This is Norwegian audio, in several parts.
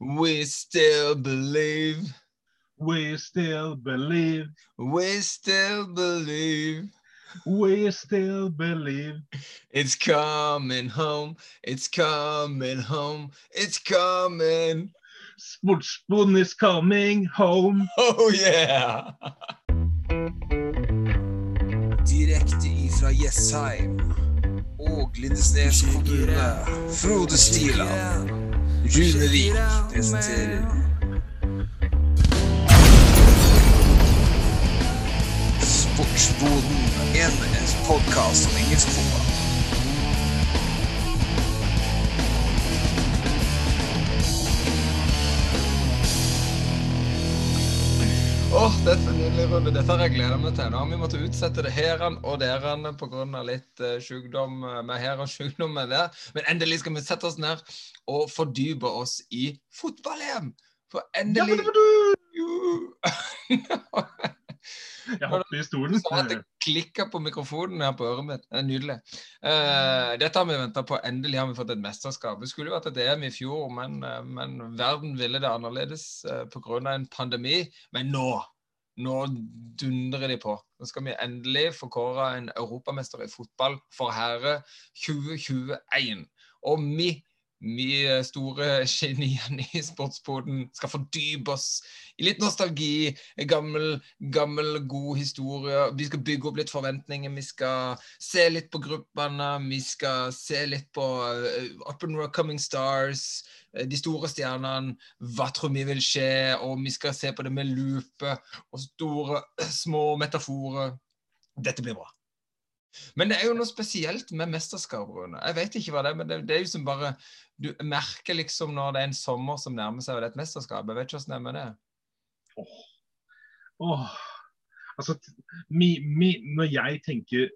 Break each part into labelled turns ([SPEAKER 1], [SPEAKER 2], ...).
[SPEAKER 1] We still believe.
[SPEAKER 2] We still believe.
[SPEAKER 1] We still believe.
[SPEAKER 2] We still believe.
[SPEAKER 1] It's coming home. It's coming home. It's coming.
[SPEAKER 2] Sportsboden is coming home.
[SPEAKER 1] Oh yeah! Direkte ifra Jessheim og Lindesnes kommune. Frode Stiland. Runevik presenterer Sportsboden, en podkast om engelsk. Åh, dette er en nydelig runde. Dette har jeg gleda meg til. Nå har vi måttet utsette det heran og deran pga. litt uh, sykdom med her og sykdom med der. Men endelig skal vi sette oss ned og fordype oss i fotball-EM. For endelig
[SPEAKER 2] Jeg hopper i stolen.
[SPEAKER 1] Så at det klikka på mikrofonen her på øret mitt. Det er nydelig. Uh, dette har vi venta på. Endelig har vi fått et mesterskap. Det skulle jo vært et EM i fjor, men, men verden ville det annerledes uh, pga. en pandemi. Men nå nå dundrer de på. Nå skal vi endelig få kåre en europamester i fotball for herre 2021. Og vi vi store geniene i sportspoden skal fordype oss i litt nostalgi, gammel, gammel, god historie. Vi skal bygge opp litt forventninger. Vi skal se litt på gruppene. Vi skal se litt på uh, Up and Coming Stars, de store stjernene. Hva tror vi vil skje? Og vi skal se på det med lupe og store, små metaforer. Dette blir bra. Men det er jo noe spesielt med mesterskap, Rune. Jeg vet ikke hva det er, men det, det er jo som bare Du merker liksom når det er en sommer som nærmer seg, og det er et mesterskap. Jeg vet ikke hvordan det er med det.
[SPEAKER 2] Åh. Åh. Altså, mi, mi, når, jeg tenker,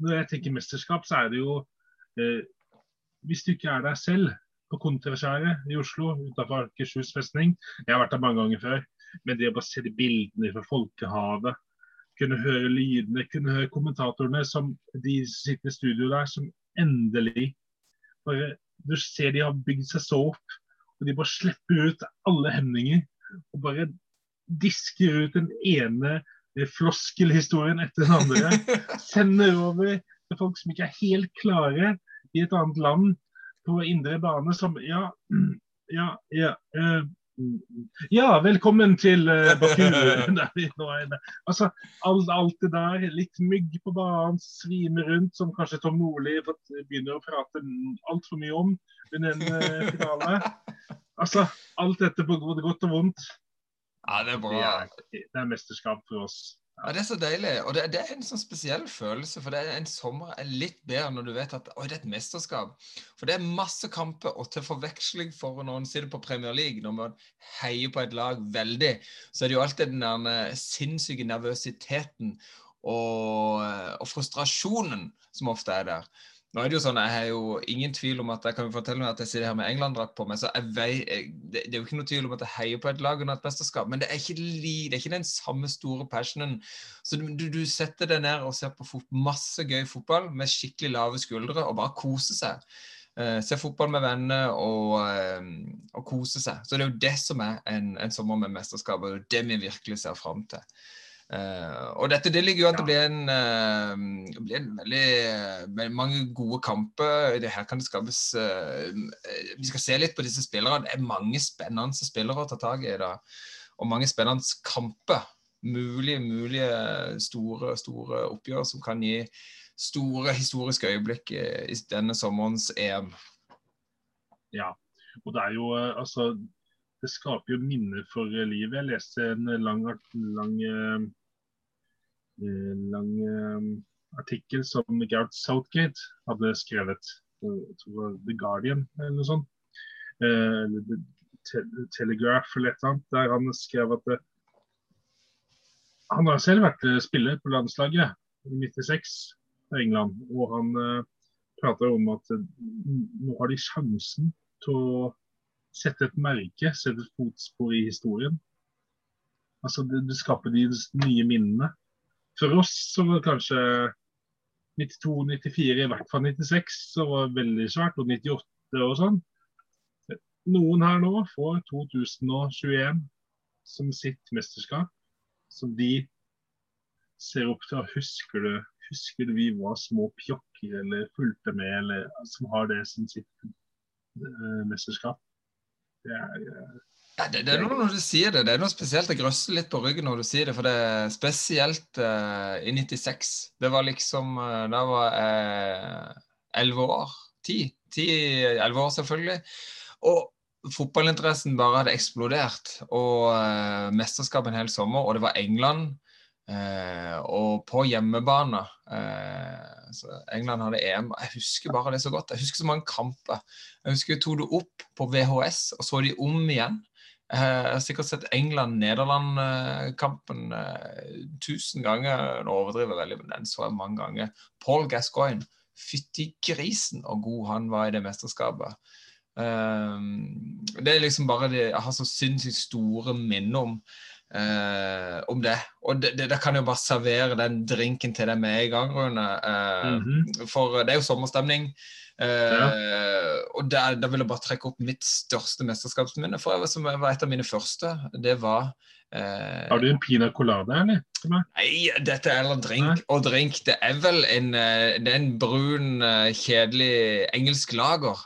[SPEAKER 2] når jeg tenker mesterskap, så er det jo eh, Hvis du ikke er deg selv på Kontraskjæret i Oslo utenfor Akershus festning Jeg har vært der mange ganger før. Men det å bare se de bildene fra folkehavet kunne høre lydene, kunne høre kommentatorene som de sitter i studio der, som endelig bare Du ser de har bygd seg så opp, og de bare slipper ut alle hemninger. Og bare disker ut den ene floskelhistorien etter den andre. Sender over til folk som ikke er helt klare i et annet land på indre bane, som Ja, ja, ja. Uh, ja, velkommen til uh, Baku. altså, alt, alt, det der, litt mygg på banen, svime rundt, som kanskje Tom Nordli begynner å prate altfor mye om under en finale. Altså, alt dette på godt og vondt.
[SPEAKER 1] Ja, det er bra.
[SPEAKER 2] Det er, det er mesterskap for oss.
[SPEAKER 1] Ja, Det er så deilig. Og det, det, er en sånn spesiell følelse. For det er en sommer er litt bedre når du vet at oi, det er et mesterskap. For det er masse kamper, og til forveksling for noen sitter på Premier League, når man heier på et lag veldig, så er det jo alltid den der sinnssyke nervøsiteten og, og frustrasjonen som ofte er der. Nå er det jo sånn, Jeg har jo ingen tvil om at jeg kan fortelle meg at jeg sitter her med England-drakt på meg. så jeg vei, Det er jo ikke noe tvil om at jeg heier på et lag under et mesterskap, men det er ikke, det er ikke den samme store passionen. Så du, du, setter deg ned og ser på masse gøy fotball med skikkelig lave skuldre og bare koser seg. Uh, se fotball med venner og, uh, og, kose seg. Så det er jo det som er en, en sommer med mesterskap, og det er det vi virkelig ser fram til. Uh, og dette det ligger jo an til å bli en, uh, bli en veldig uh, mange gode kamper. Det her kan det skapes Vi skal se litt på disse spillerne. Det er mange spennende spillere å ta tak i da. Og mange spennende kamper. Mulige, mulige store, store oppgjør som kan gi store historiske øyeblikk i, i denne sommerens EM.
[SPEAKER 2] Ja, og det er jo altså det skaper jo minner for livet. Jeg leste en lang, lang, eh, lang eh, artikkel som Gareth Southgate hadde skrevet. The Guardian eller noe sånt. Eller eh, Telegraph eller et eller annet. Der han skrev at det, han har selv vært spiller på landslaget i 96 i England. Og han prater om at nå har de sjansen til å sette et merke, sette et fotspor i historien. Altså, det, det skaper de nye minnene. For oss så var det kanskje 92, 94, i hvert fall 96, så var det veldig svært, og 98 og sånn. noen her nå får 2021 som sitt mesterskap, som de ser opp til. Husker du, husker du vi var små pjokker eller fulgte med, eller som har det som sitt uh, mesterskap? Det er
[SPEAKER 1] ja, det, det, er noe når du sier det. Det er noe spesielt. Det grøsser litt på ryggen når du sier det. For det er spesielt uh, i 96. Det var liksom Da var jeg elleve år. Ti. Elleve år, selvfølgelig. Og fotballinteressen bare hadde eksplodert. Og uh, mesterskap en hel sommer, og det var England. Uh, og på hjemmebane uh, England hadde EM. Jeg husker bare det så godt. Jeg husker så mange kamper. Jeg husker jeg tok det opp på VHS og så de om igjen. Jeg har sikkert sett England-Nederland-kampen tusen ganger. Nå overdriver jeg veldig, men den så jeg mange ganger. Paul Gascoigne. Fytti grisen og god han var i det mesterskapet. Um, det er liksom bare det Jeg har så sinnssykt store minner om, om det. Og det, det, det, kan jo bare servere den drinken til deg med en gang, Rune. -hmm. For det er jo sommerstemning. Uh. Og der, der, vil jeg bare trekke opp mitt største mesterskapsminne. For jeg, som var et av mine første. Det var
[SPEAKER 2] Uh, har du en pina colada, eller?
[SPEAKER 1] Nei, dette er en drink. Nei. Og drink, det er vel en, det er en brun, kjedelig engelsk lager.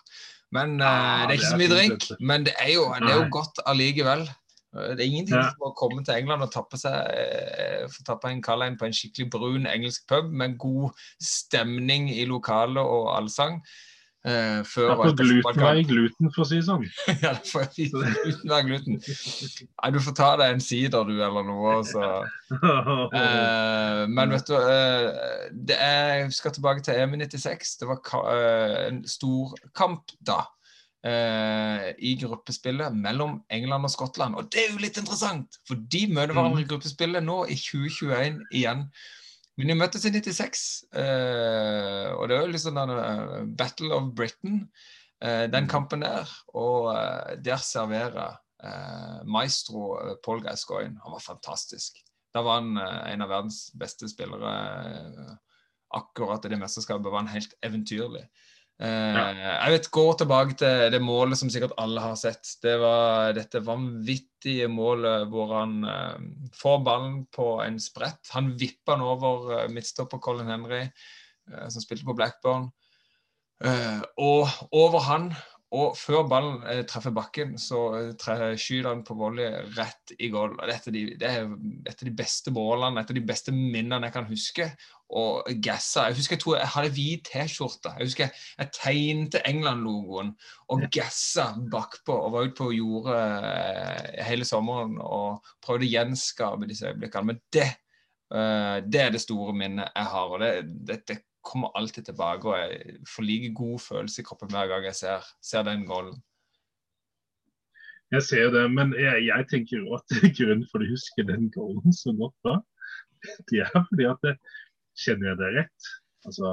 [SPEAKER 1] Men uh, det er ikke så mye drink. Men det er jo, det er jo godt allikevel. Det er ingenting ja. som å komme til England og tappe seg eh, få tappe en Callein på en skikkelig brun engelsk pub med god stemning i lokalet og allsang.
[SPEAKER 2] Uh, før ja, gluten være gluten, for å si det sånn.
[SPEAKER 1] ja, det får gluten være gluten. Nei, du får ta deg en sider, du, eller noe. Så. Eh, men vet du, uh, det er, jeg skal tilbake til EM i 96. Det var eh, en stor kamp da. Eh, I gruppespillet mellom England og Skottland. Og det er jo litt interessant, for de møter hverandre i mm. gruppespillet nå i 2021 igjen. Men de møttes i 96, eh, og det var jo liksom den uh, Battle of Britain, eh, den mm. kampen der. Og eh, der serverer eh, maestro eh, Paul Gascoigne. Han var fantastisk. Da var han en av verdens beste spillere akkurat i det mesterskapet. var han helt eventyrlig. Ja. Jeg vet, Gå tilbake til det målet som sikkert alle har sett. Det var dette vanvittige målet hvor han uh, får ballen på en sprett. Han vipper den over uh, midtstopper Colin Henry, som spilte på Blackburn. og over han og før ballen eh, treffer bakken, så eh, skyter han på volley rett i goal. Dette de, det er et av de beste målene, et av de beste minnene jeg kan huske. Og gassa. Jeg husker jeg, tror jeg hadde hvit T-skjorte. Jeg husker jeg, jeg tegnte England-logoen og gassa bakpå og var ute på jordet eh, hele sommeren og prøvde å gjenskape disse øyeblikkene. Men det, eh, det er det store minnet jeg har. og det, det, det kommer alltid tilbake, og jeg får like god følelse i kroppen hver gang jeg ser, ser den gålen.
[SPEAKER 2] Jeg ser det, men jeg, jeg tenker jo at grunnen for å huske den goalen så godt da, det er fordi at det, kjenner jeg det rett. Altså,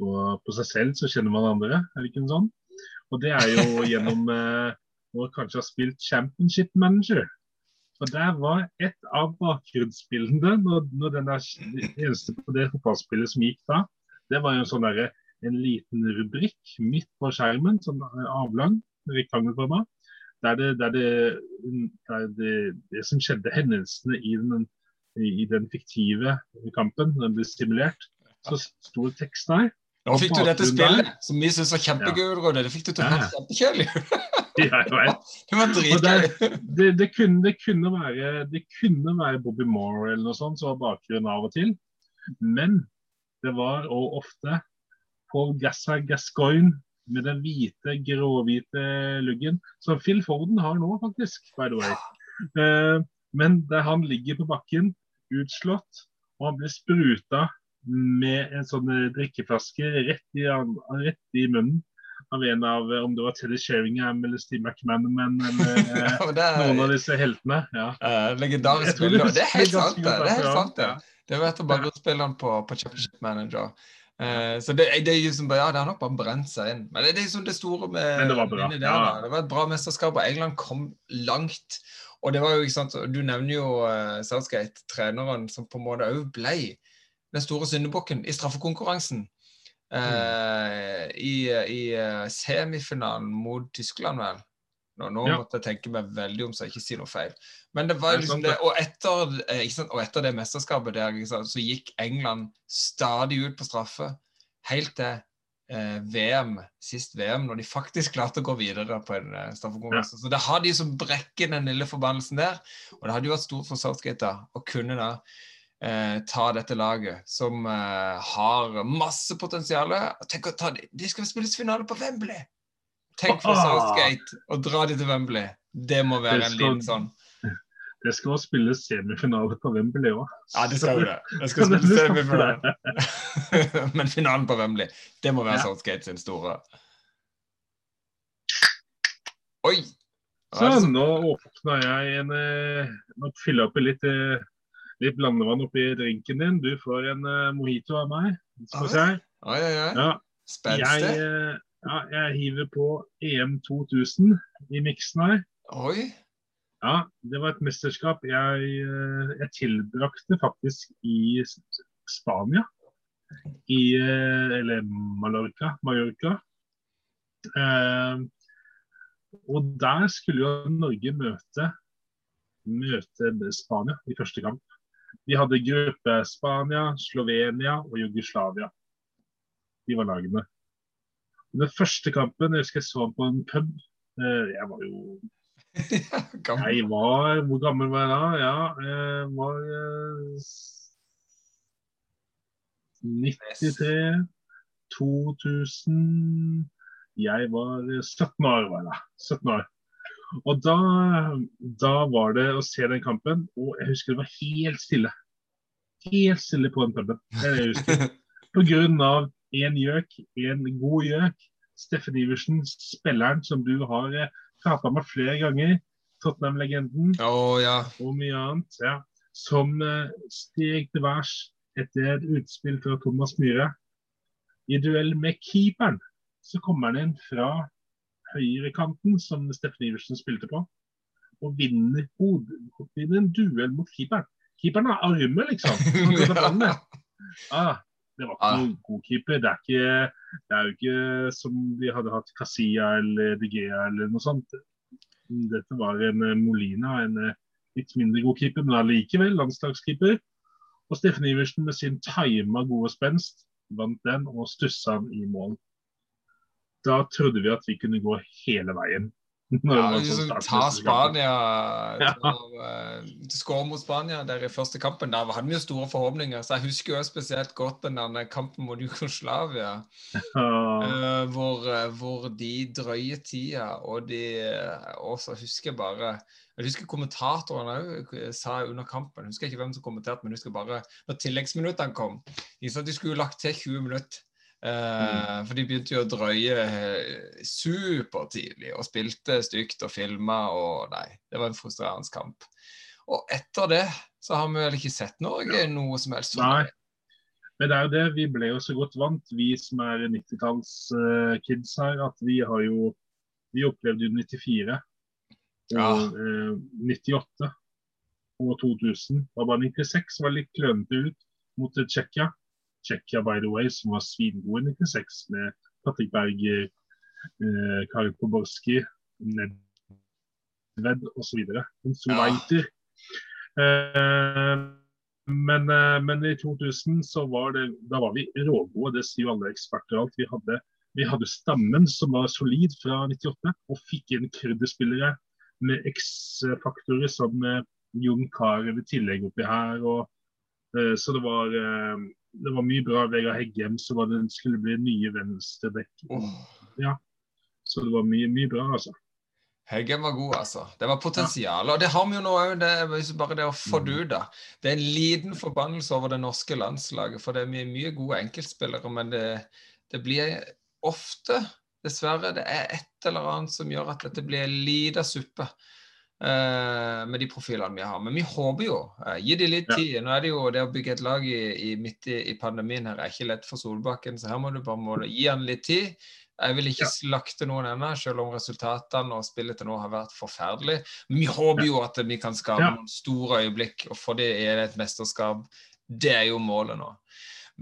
[SPEAKER 2] på, på, seg selv så kjenner man andre, er det ikke en sånn? Og det er jo gjennom eh, å kanskje ha spilt Championship Manager. Og Der var et av bakgrunnsbildene når, når den eneste på det fotballspillet som gikk da, det var jo sånn der, en liten rubrikk midt på skjermen, sånn avlang, rektangelforma, der, det, der, det, der det, det, som skjedde, hendelsene i den, i den fiktive kampen, den ble stimulert, så sto det tekst der.
[SPEAKER 1] Nå fikk du dette spillet, der, som vi syns var kjempegøy, ja. det fikk du til å kjempekjølig
[SPEAKER 2] ja, jeg vet.
[SPEAKER 1] Det var dritgøy.
[SPEAKER 2] Det, det, kunne, det, kunne være, det kunne være Bobby Moore eller noe sånt som var bakgrunnen av og til. Men det var og ofte Paul Gassa Gascoigne med den hvite, gråhvite luggen, som Phil Foden har nå, faktisk. by the way. Uh, men der han ligger på bakken, utslått, og han blir spruta med en sånn drikkeflaske rett i, rett i munnen av en av om det var Teddy Sheringham eller Steve McManaman eller ja, er, noen av disse heltene. Ja.
[SPEAKER 1] Uh, legendarisk spiller. Det er helt sant, det. er helt sant det. Det var etter av bakgrunnsspillerne på, på Championship Manager. Uh, så det, det, er jo som, ja, det har nok bare brent seg inn. Men det, det er liksom det store med
[SPEAKER 2] det var, bra. Der,
[SPEAKER 1] ja. det var et bra mesterskap, og England kom langt. Og det var jo, ikke sant, Du nevner jo uh, Southgate, treneren som på en måte òg ble den store syndebukken i straffekonkurransen. Uh, I i uh, semifinalen mot Tyskland, vel. Nå, nå
[SPEAKER 2] Ja.
[SPEAKER 1] måtte jeg tenke meg veldig om så jeg ikke sier noe feil. Men det var liksom det,
[SPEAKER 2] det.
[SPEAKER 1] og etter, eh, og etter det mesterskapet der, sant, så gikk England stadig ut på straffe, helt til eh, VM, sist VM, når de faktisk klarte å gå videre på en eh, straffekonkurranse. Så det har de som brekker den lille forbannelsen der, og det hadde jo vært stort for Southgate da, å kunne da eh, ta dette laget, som eh, har masse potensial. Tenk å ta de, de skal spilles finale på Wembley! Tenk for. Southgate å dra de til Wembley. Det må være
[SPEAKER 2] Det
[SPEAKER 1] en liten sånn
[SPEAKER 2] Det skal spilles semifinale på Wembley òg.
[SPEAKER 1] Ja, det skal jo det. Det skal spilles semifinale. Men finalen på Wembley, det må være
[SPEAKER 2] Ja.
[SPEAKER 1] Southgate sin store. Oi! Hva er
[SPEAKER 2] Så nå åpna jeg en eh, Nå fyller jeg oppi litt, eh, litt blandevann oppi drinken din. Du får en uh, mojito av meg. Skal vi se.
[SPEAKER 1] Oi, oi, oi.
[SPEAKER 2] Ja, jeg,
[SPEAKER 1] Spenstig.
[SPEAKER 2] eh, ja, jeg hiver på EM 2000 i miksen her.
[SPEAKER 1] Oi.
[SPEAKER 2] Ja, det var et mesterskap jeg, uh, jeg tilbrakte faktisk i Spania. I eh, Eller Mallorca. Mallorca. Eh, og der skulle jo Norge møte, møte Spania i første kamp. Vi hadde gruppe Spania, Slovenia og Jugoslavia. De var lagene. Den første kampen jeg husker jeg så på en pub. Eh, Jeg var jo jeg var Hvor gammel var jeg da? Ja, jeg var eh, 93, 2000 Jeg var eh, 17 år, var jeg da. 17 år. Og da, da var det å se den kampen, og jeg husker det var helt stille. Helt stille på den puben. Det er det jeg husker. På grunn av en gjøk, en god gjøk. Steffen Iversen, spilleren som du har eh, prata med flere ganger. Tottenham-legenden
[SPEAKER 1] oh, ja.
[SPEAKER 2] og mye annet. Ja. Som eh, steg til værs etter et utspill fra Thomas Myhre. I duell med keeperen så kommer han inn fra høyrekanten, som Steffen Iversen spilte på, og vinner, hod, vinner en duell mot keeperen. Keeperen har armer, liksom. Ah, det var ikke
[SPEAKER 1] Ah.
[SPEAKER 2] noen god keeper. Det er, ikke, det er jo ikke som vi hadde hatt Casilla eller De eller noe sånt. Dette var en eh, Molina, en eh, litt mindre god keeper, men allikevel landslagskeeper. Og Steffen Iversen med sin tima gode spenst vant den og stussa den i mål. Da trodde vi at vi kunne gå hele veien.
[SPEAKER 1] Ja liksom,
[SPEAKER 2] sånn
[SPEAKER 1] ta. Spania
[SPEAKER 2] Ja.
[SPEAKER 1] ta, uh, Skåre mot Spania der i første kampen. Da hadde vi jo store forhåpninger. Så jeg husker jo spesielt godt den kampen mot Jugoslavia.
[SPEAKER 2] Ja.
[SPEAKER 1] Uh, hvor, eh, hvor de drøye tida, og de eh, Og så husker jeg bare Jeg husker kommentatoren òg sa under kampen Jeg husker ikke hvem som kommenterte, men jeg husker bare når tilleggsminuttene kom. De sa at de skulle lagt til 20 minutter. Eh, For de begynte jo å drøye eh, supertidlig og spilte stygt og filma og Nei, det var en frustrerende kamp. Og etter det så har vi vel ikke sett Norge noe som helst.
[SPEAKER 2] Nei. Men det er jo det, vi ble jo så godt vant, vi som er 90-tallskids her, at vi har jo Vi opplevde jo 94 og
[SPEAKER 1] Ja.
[SPEAKER 2] eh, 98 og 2000. Det var bare 96 var litt klønete ut mot eh, Tsjekkia. Tsjekkia, by the way, som var svingode i 96 med Patrick Berger, eh, Karin Poborski, Nedved osv. Solveiter. Eh, men, eh, men i 2000 så var det, da var vi rågode, det sier jo alle eksperter alt. Vi hadde, vi hadde stammen som var solid fra 98, og fikk inn krydderspillere med X-faktorer som eh, Jon Carew i tillegg oppi her. Og, eh, så det var, eh, det var mye bra. Vegard Heggem så var det skulle bli nye venstrebekk.
[SPEAKER 1] Ja.
[SPEAKER 2] Så det var mye, mye bra, altså.
[SPEAKER 1] Heggen var god, altså. Det var potensial. Og det har vi jo nå òg, det bare det å få det ut, da. Det er en liten forbannelse over det norske landslaget, for det er mye, mye gode enkeltspillere, men det, det blir ofte, dessverre, det er et eller annet som gjør at dette blir en liten suppe. Eh, med de profilene vi har. Men vi håper jo. eh, gi dem litt tid. Nå er det jo det å bygge et lag i, i, midt i, i pandemien her er ikke lett for Solbakken, så her må du bare må gi han litt tid. Jeg vil ikke slakte noen ennå, selv om resultatene og spillet til nå har vært forferdelig. Men vi håper jo at vi kan skape noen store øyeblikk, og for det er det et mesterskap. Det er jo målet nå.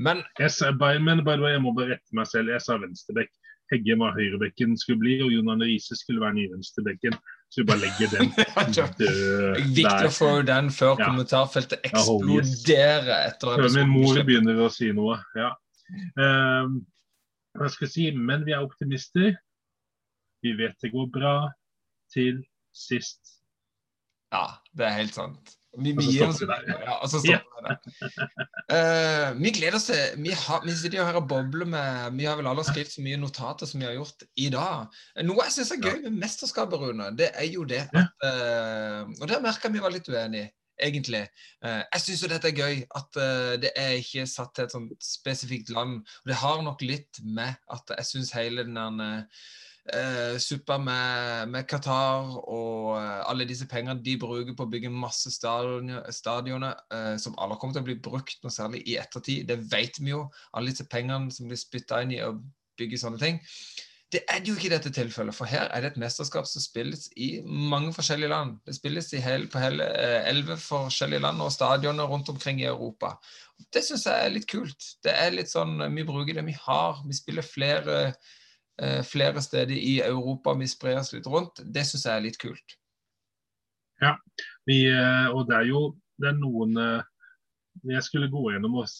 [SPEAKER 1] Men
[SPEAKER 2] Jeg sa, by, men way, jeg må bare rette meg selv. Jeg sa venstrebekk. Hegge var høyrebekken skulle bli, og Jon Arne Riise skulle være ny venstrebekken. Så vi bare legger den død
[SPEAKER 1] Viktig å få den før
[SPEAKER 2] Ja.
[SPEAKER 1] kommentarfeltet eksploderer etter
[SPEAKER 2] Før min mor begynner å si noe. Ja. Um, hva skal jeg si? Men vi er optimister. Vi vet det går bra til sist.
[SPEAKER 1] Ja, det er helt sant. Vi, vi gir. Ja, og vi der. Vi gleder oss til vi, har, vi sitter her og bobler med Vi har vel aldri skrevet så mye notater som vi har gjort i dag. Noe jeg syns er gøy med mesterskapet, Rune, det er jo det at uh, Og der merka vi var litt uenige, egentlig. Uh, jeg syns jo dette er gøy, at det er ikke satt til et sånt spesifikt land. Og det har nok litt med at jeg syns hele den der eh, suppa med, med Qatar og eh, alle disse pengene de bruker på å bygge masse stadioner, stadioner eh, som alle kommer til å bli brukt noe særlig i ettertid. Det vet vi jo. Alle disse pengene som blir spytta inn i å bygge sånne ting. Det er jo ikke dette tilfellet, for her er det et mesterskap som spilles i mange forskjellige land. Det spilles hele, på hele eh, elleve forskjellige land og stadioner rundt omkring i Europa. Det syns jeg er litt kult. Det er litt sånn, Vi bruker det vi har. Vi spiller flere flere steder i Europa. Vi sprer oss litt rundt. Det syns jeg er litt kult.
[SPEAKER 2] Vi, eh, og det er jo det er noen eh, jeg skulle gå gjennom og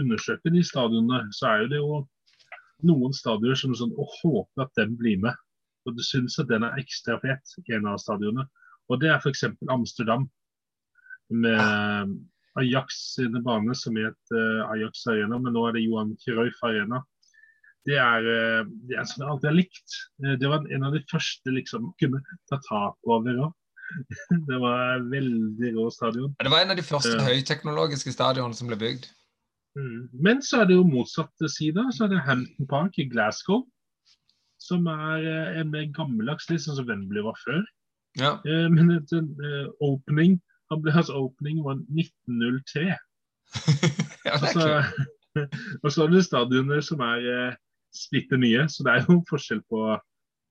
[SPEAKER 2] undersøke de stadionene, så er det jo noen stadioner som sånn, å håpe at den blir med. Og du syns at den er ekstra fet, en av stadionene. Og det er f.eks. Amsterdam. Med Ajax sine baner, som het eh, Ajax Arena, men nå er det Johan Cruyff Arena. Det er, eh, det er som jeg alltid har likt. Eh, Det var en av de første liksom kunne ta tak over òg. Det var en veldig rå stadion.
[SPEAKER 1] Det var en av de første
[SPEAKER 2] uh,
[SPEAKER 1] høyteknologiske stadionene som ble bygd.
[SPEAKER 2] Mm. Men så er det jo motsatt side. Så er det Hampton Park i Glasgow. Som er en mer gammeldags, litt sånn som Wembley var før.
[SPEAKER 1] Ja.
[SPEAKER 2] Eh, Men et, eh, opening han ble, Hans opening var 1903.
[SPEAKER 1] ja, det er
[SPEAKER 2] Altså, og så er det stadioner som er splitter mye, så det er jo forskjell på,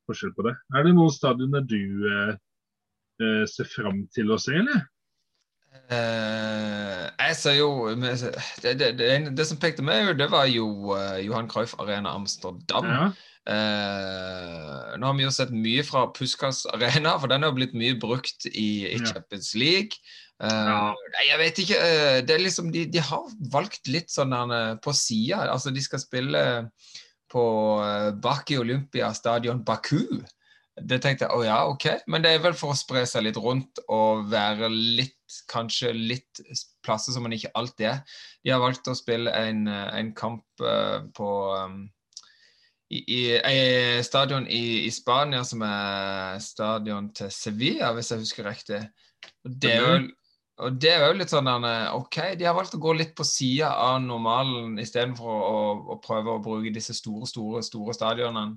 [SPEAKER 2] forskjell på det. Er det noen stadioner du eh, eh, ser fram til å se, eller?
[SPEAKER 1] Uh, jeg ser jo det, det, det, det som pekte meg, det var jo uh, Johan Cruyff Arena Amsterdam.
[SPEAKER 2] Ja.
[SPEAKER 1] Uh, nå har vi jo sett mye fra Puskas Arena, for den har blitt mye brukt i, i
[SPEAKER 2] Ja.
[SPEAKER 1] Champions League. Eh,
[SPEAKER 2] Ja.
[SPEAKER 1] Jeg vet ikke. eh, det er liksom, de, de har valgt litt sånn eh, på sida. Altså, de skal spille på uh, Baki Olympia stadion Baku. Det tenkte jeg, å ja, ok. Men det er vel for å spre seg litt rundt og være litt, kanskje litt plasser som man ikke alltid er. De har valgt å spille en, eh, en kamp eh, på um, i, i, i stadion i, i Spania som er stadion til Sevilla, hvis jeg husker riktig. Det er jo, og det er jo litt sånn der, OK, de har valgt å gå litt på sida av normalen istedenfor å, å, å prøve å bruke disse store, store, store stadionene.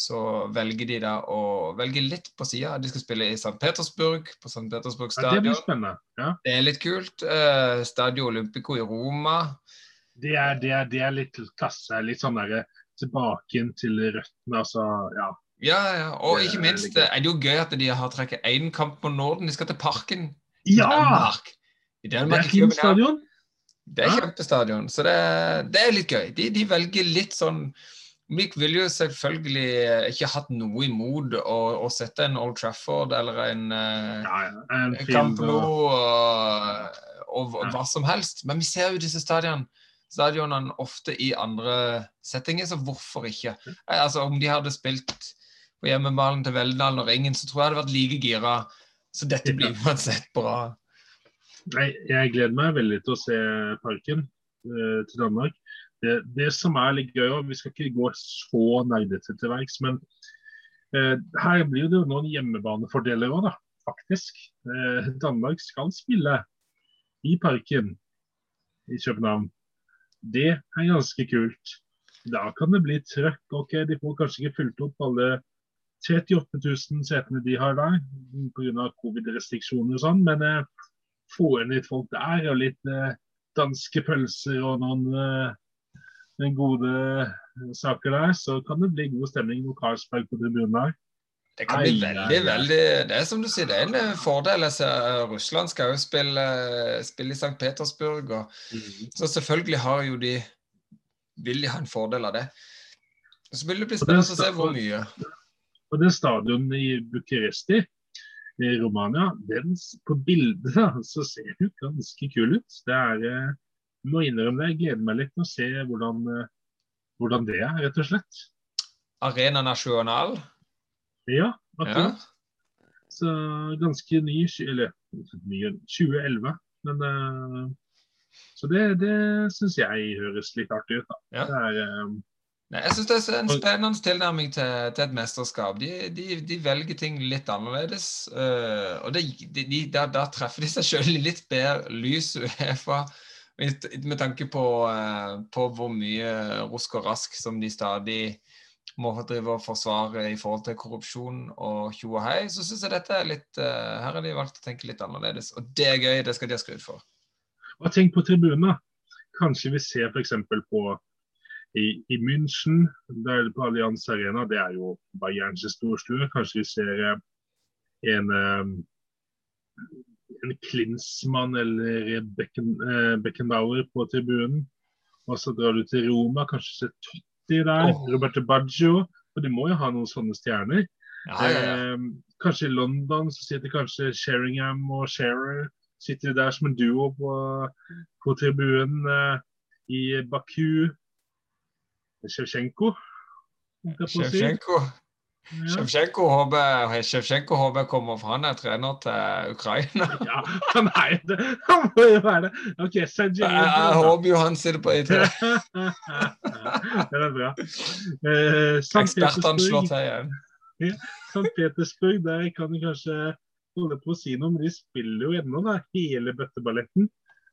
[SPEAKER 1] Så velger de da å velge litt på sida. De skal spille i St. Petersburg, på St. Petersburg
[SPEAKER 2] Ja, det blir spennende. Ja.
[SPEAKER 1] Det er litt kult. Eh, Stadio Olympico i Roma.
[SPEAKER 2] Det er, det, er, det er litt klasse. Litt sånn der, tilbake til røttene. Altså, ja.
[SPEAKER 1] Ja, ja. Og ikke minst eh, er det jo gøy at de har trekket én kamp på Norden. De skal til Parken i! Danmark. I
[SPEAKER 2] Det er fint stadion.
[SPEAKER 1] Det er kjempestadion, så det, det er litt gøy. De, de velger litt sånn Vi ville jo selvfølgelig eh, ikke hatt noe imot å, å sette en Old Trafford eller en uh,
[SPEAKER 2] Ja, ja. En
[SPEAKER 1] Camp Nou
[SPEAKER 2] og,
[SPEAKER 1] og, og hva som helst. Men vi ser jo disse stadionene stadionene ofte i andre settinger, så hvorfor ikke? Eh, Altså Om de hadde spilt på hjemmebanen til Veldalen og Ringen, så tror jeg det hadde vært like gira. Så dette blir uansett bra.
[SPEAKER 2] nei, jeg gleder meg veldig til å se parken eh, til Danmark. Det, det som er litt gøy, og vi skal ikke gå så nerdete til verks, men eh, her blir det jo noen hjemmebanefordeler òg, faktisk. Eh, Danmark skal spille i parken i København. Det er ganske kult. Da kan det bli trøkk. Ok, De får kanskje ikke fulgt opp alle 38 000 setene de har der pga. covid-restriksjoner og sånn, men eh, få inn litt folk der, og litt eh, danske pølser og noen eh, gode eh, saker der, så kan det bli god stemning mot Carlsberg på tribunen der.
[SPEAKER 1] Det kan bli veldig, veldig Det er som du sier, det er en eh, fordel. Eh, Russland skal jo spille, spille i St. Petersburg, og så selvfølgelig har jo de Vil de ha en fordel av det. Så vil det bli spennende å se hvor mye.
[SPEAKER 2] Og den stadionen i Bucuresti i Romania, den på bildet da, så ser det jo ganske kul ut. Det er, eh, jeg må innrømme det, jeg gleder meg litt til å se hvordan, eh, hvordan det er, rett og slett.
[SPEAKER 1] Arena National.
[SPEAKER 2] Ja,
[SPEAKER 1] Ja.
[SPEAKER 2] akkurat. Så ganske ny, eller ny 2011. Men eh, Så det, det syns jeg høres litt artig ut, da.
[SPEAKER 1] Ja.
[SPEAKER 2] Det er, eh,
[SPEAKER 1] Nei, jeg syns det er en spennende tilnærming til, til et mesterskap. De, de, de velger ting litt annerledes. Uh, og det, de, de, da, da treffer de seg sjøl i litt bedre lys, Uefa. Med, med tanke på, uh, på hvor mye rusk og rask som de stadig må drive og forsvare i forhold til korrupsjon og tjo og hei, så syns jeg dette er litt uh, Her har de valgt å tenke litt annerledes. Og det er gøy, det skal de ha skryt for.
[SPEAKER 2] Og tenk på tribunene. Kanskje vi ser f.eks. på i, i München, der på Allianz Arena, det er jo Bayerns storstue. Kanskje vi ser eh, en, eh, en Klinsmann eller Becken, eh, Beckenbauer på tribunen. Og så drar du til Roma, kanskje ser Totti der,
[SPEAKER 1] Oh.
[SPEAKER 2] Roberto Baggio. For de må jo ha noen sånne stjerner.
[SPEAKER 1] Ja, ja, ja.
[SPEAKER 2] Eh, kanskje i London så sitter kanskje Sheringham og Shearer sitter der som en duo på, på tribunen. I Baku
[SPEAKER 1] Sjevsjenko.
[SPEAKER 2] Ja.
[SPEAKER 1] Sjevtsjenko håper, håper kommer, for han er trener til Ukraina.
[SPEAKER 2] ja, han er det. Han må jo være det. OK, Sergej
[SPEAKER 1] Jeg, håper jo han sitter på IT.
[SPEAKER 2] det er bra. Eh,
[SPEAKER 1] Ekspertene slår til igjen.
[SPEAKER 2] St. Petersburg, der kan vi kanskje holde på å si noe, men de spiller jo ennå, da. Hele bøtteballetten.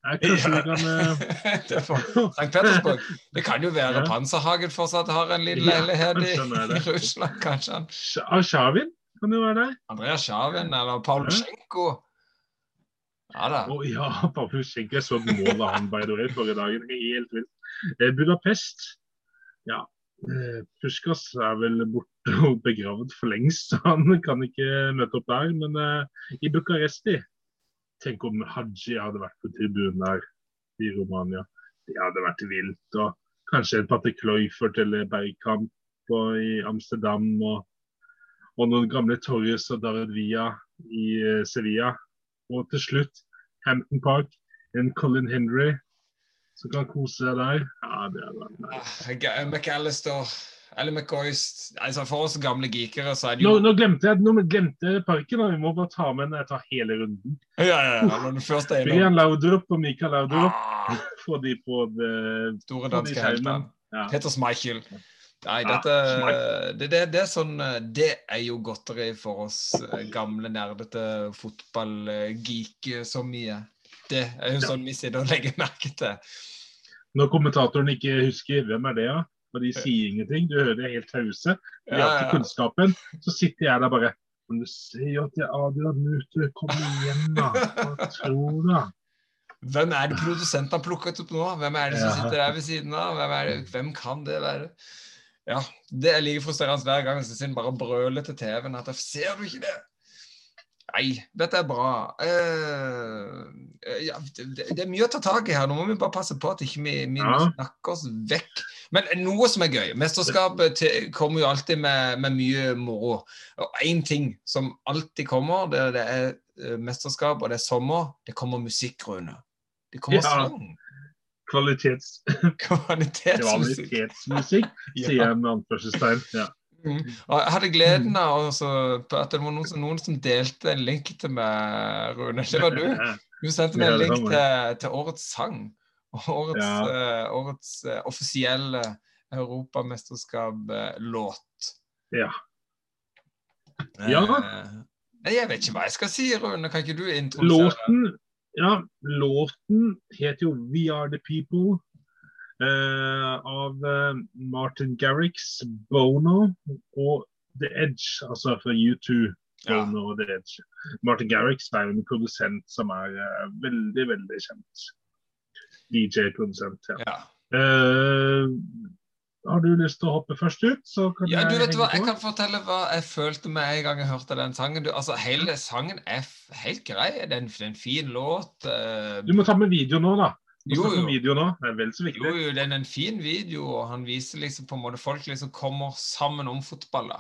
[SPEAKER 2] Kanskje kan eh,
[SPEAKER 1] Det er St. Petersburg. Det kan jo være
[SPEAKER 2] Ja.
[SPEAKER 1] Panserhagen fortsatt har en liten leilighet i, i Russland. Kanskje han
[SPEAKER 2] Sjavin kan jo være der.
[SPEAKER 1] Andreas Sjavin eller Pavlusjenko. Ja da.
[SPEAKER 2] Å ja, Pavlusjenko. Jeg så målet han by the way forrige dagen. Helt vilt. Eh, Budapest. Ja. eh, Puskas er vel borte og begravd for lengst, så han kan ikke møte opp der. Men i Bucuresti Tenk om Haji hadde vært på tribunen der i Romania. Det hadde vært vilt. Og kanskje en Patrick Cloyford eller Bergkamp i Amsterdam. Og, og noen gamle Torres og Dared Villa i eh, Sevilla. Og til slutt Hampton Park, en Colin Henry som kan kose seg der. Ja, det hadde vært nice.
[SPEAKER 1] Ah, McAllister eller McCoist altså For oss gamle geekere så er det
[SPEAKER 2] Nå,
[SPEAKER 1] jo
[SPEAKER 2] nå glemte jeg nå glemte parken. og Vi må bare ta med når jeg tar hele runden.
[SPEAKER 1] Ja, ja, ja. Når du først er
[SPEAKER 2] Brian Laudrup og Mikael Laudrup
[SPEAKER 1] ah,
[SPEAKER 2] Få de på det
[SPEAKER 1] Store
[SPEAKER 2] På de
[SPEAKER 1] danske
[SPEAKER 2] skjermen. Ja.
[SPEAKER 1] Peter Schmeichel. Nei, dette det, det, det er sånn eh, Det er jo godteri for oss eh, gamle, nerdete fotballgeeker så mye. Det er jo sånn vi sitter og legger merke til.
[SPEAKER 2] Når kommentatoren ikke husker hvem er det, ja? Og de sier ingenting, du hører de er helt tause, de har ikke kunnskapen, så sitter jeg der bare Men du ser jo at er Adrian Mutu, kom igjen, da. Hva tror du? da?
[SPEAKER 1] Hvem er det produsenten har plukket opp nå? Hvem er det som sitter der ved siden av? Hvem, det? Hvem kan det være? Ja, Det er like frustrerende hver gang jeg sitter bare brøler til TV-en at jeg ser du ikke det? Nei, dette er bra. Uh, ja, det, det er mye å ta tak i her. Nå må vi bare passe på at ikke vi, ikke
[SPEAKER 2] Ja.
[SPEAKER 1] snakker oss vekk. Men noe som er gøy Mesterskapet til, kommer jo alltid med, med mye moro. Og én ting som alltid kommer, det, det er eh, mesterskap, og det er sommer. Det kommer musikk, Rune. Det kommer
[SPEAKER 2] Ja.
[SPEAKER 1] sang.
[SPEAKER 2] Kvalitets,
[SPEAKER 1] Kvalitetsmusikk.
[SPEAKER 2] kvalitetsmusikk, sier jeg med anførselstegn. Ja.
[SPEAKER 1] Mm. Og jeg hadde gleden av også, på at det var noen som, noen som delte en link til meg, Rune. Det var du. Du sendte meg en link til, til årets sang. Årets,
[SPEAKER 2] Ja.
[SPEAKER 1] uh, årets uh, offisielle europamesterskap-låt.
[SPEAKER 2] Ja. Ja.
[SPEAKER 1] Uh, jeg vet ikke hva jeg skal si, Rune. Kan ikke du introdusere?
[SPEAKER 2] Låten, ja, låten heter jo 'We Are The People' eh, av eh, Martin Garrix, Bono og The Edge, altså fra U2.
[SPEAKER 1] Ja.
[SPEAKER 2] Og The Edge. Martin Garrix er en produsent som er eh, veldig, veldig kjent. DJ-produsent, ja.
[SPEAKER 1] Ja.
[SPEAKER 2] Uh, har du lyst til å hoppe først ut, så kan
[SPEAKER 1] Ja, du vet hva, Jeg kan fortelle hva jeg følte med en gang jeg hørte den sangen. Du, altså, Hele sangen er f helt grei. Det er en fin låt. Uh,
[SPEAKER 2] Du må ta med video nå, da.
[SPEAKER 1] Jo, jo.
[SPEAKER 2] video nå. Det er vel så viktig.
[SPEAKER 1] Jo, jo, det er en fin video, og han viser liksom på en måte folk liksom kommer sammen om fotball. da.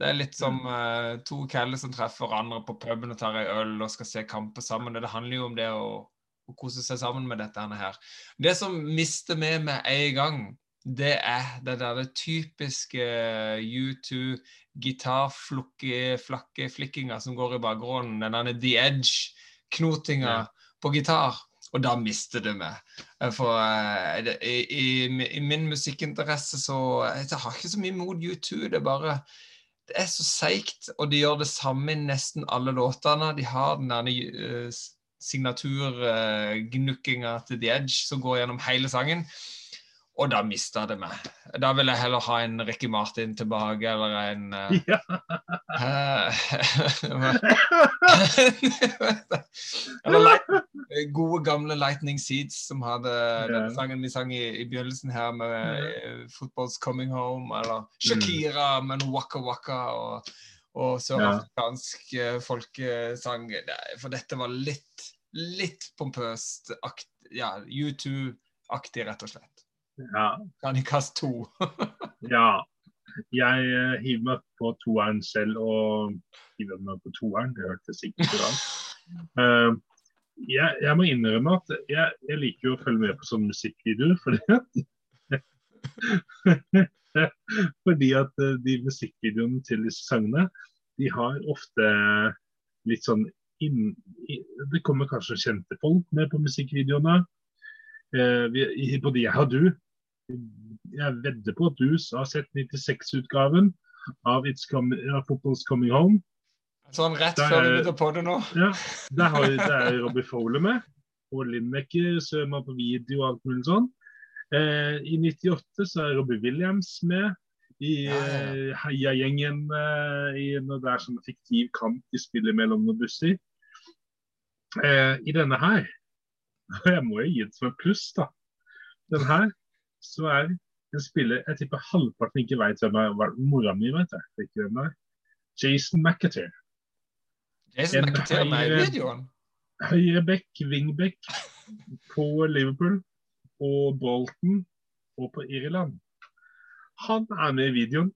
[SPEAKER 1] Det er litt som uh, to keller som treffer hverandre på puben og tar ei øl og skal se kamper sammen. Det handler jo om det å, å kose seg sammen med dette her. Det som mister med med en gang, det er det der det typiske U2 gitarflakke-flikkinga som går i bakgrunnen. Den der The Edge-knotinga
[SPEAKER 2] Ja.
[SPEAKER 1] på gitar. Og da mister du meg. Eh, For eh, i, i, i min musikkinteresse så Jeg har ikke så mye mot U2. Det er bare Det er så seigt, og de gjør det samme i nesten alle låtene. De har den der signaturgnukkinga til The Edge som går gjennom hele sangen. Og da mista det meg. Da vil jeg heller ha en Ricky Martin tilbake, eller en uh,
[SPEAKER 2] Ja.
[SPEAKER 1] Eller light, gode, gamle Lightning Seeds, som hadde den sangen vi sang i, i begynnelsen her med eh, Football's Coming Home, eller
[SPEAKER 2] Mm.
[SPEAKER 1] Shakira med noe Waka Waka og, og sørafrikansk ja. folkesang. For dette var litt, litt pompøst. Akt, ja, U2-aktig, rett og slett.
[SPEAKER 2] Ja.
[SPEAKER 1] Terningkast to.
[SPEAKER 2] Ja. Jeg eh, hiver meg på toeren selv, og hiver meg på toeren. Det hørtes sikkert bra ut. Uh, jeg, jeg må innrømme at jeg, jeg liker jo å følge med på sånne musikkvideoer. Fordi at, fordi at eh, de musikkvideoene til disse sangene, de har ofte litt sånn inn, Det kommer kanskje kjente folk med på musikkvideoene. Eh, vi, både jeg og du jeg vedder på at du har sett 96-utgaven av It's Coming, uh, Football's Coming Home.
[SPEAKER 1] Sånn rett
[SPEAKER 2] Der
[SPEAKER 1] før vi begynte på det nå.
[SPEAKER 2] Ja, Der har der er Robbie Fowler med. Og Lineker søker på video og alt mulig sånn. Eh, I 98 så er Robbie Williams med. I
[SPEAKER 1] Ja, ja, ja.
[SPEAKER 2] eh, heiagjengen eh, i når det er sånn fiktiv kamp de spiller mellom noen busser. Eh, I denne her Jeg må jo gi det som et pluss, da. Den her så er en spiller Jeg tipper halvparten ikke vet hvem er. Mora mi vet jeg ikke hvem er. Jason McAteer.
[SPEAKER 1] Jason McAteer med i videoen.
[SPEAKER 2] Høyrebekk, wingback på Liverpool og Bolton og på Irland. Han er med i videoen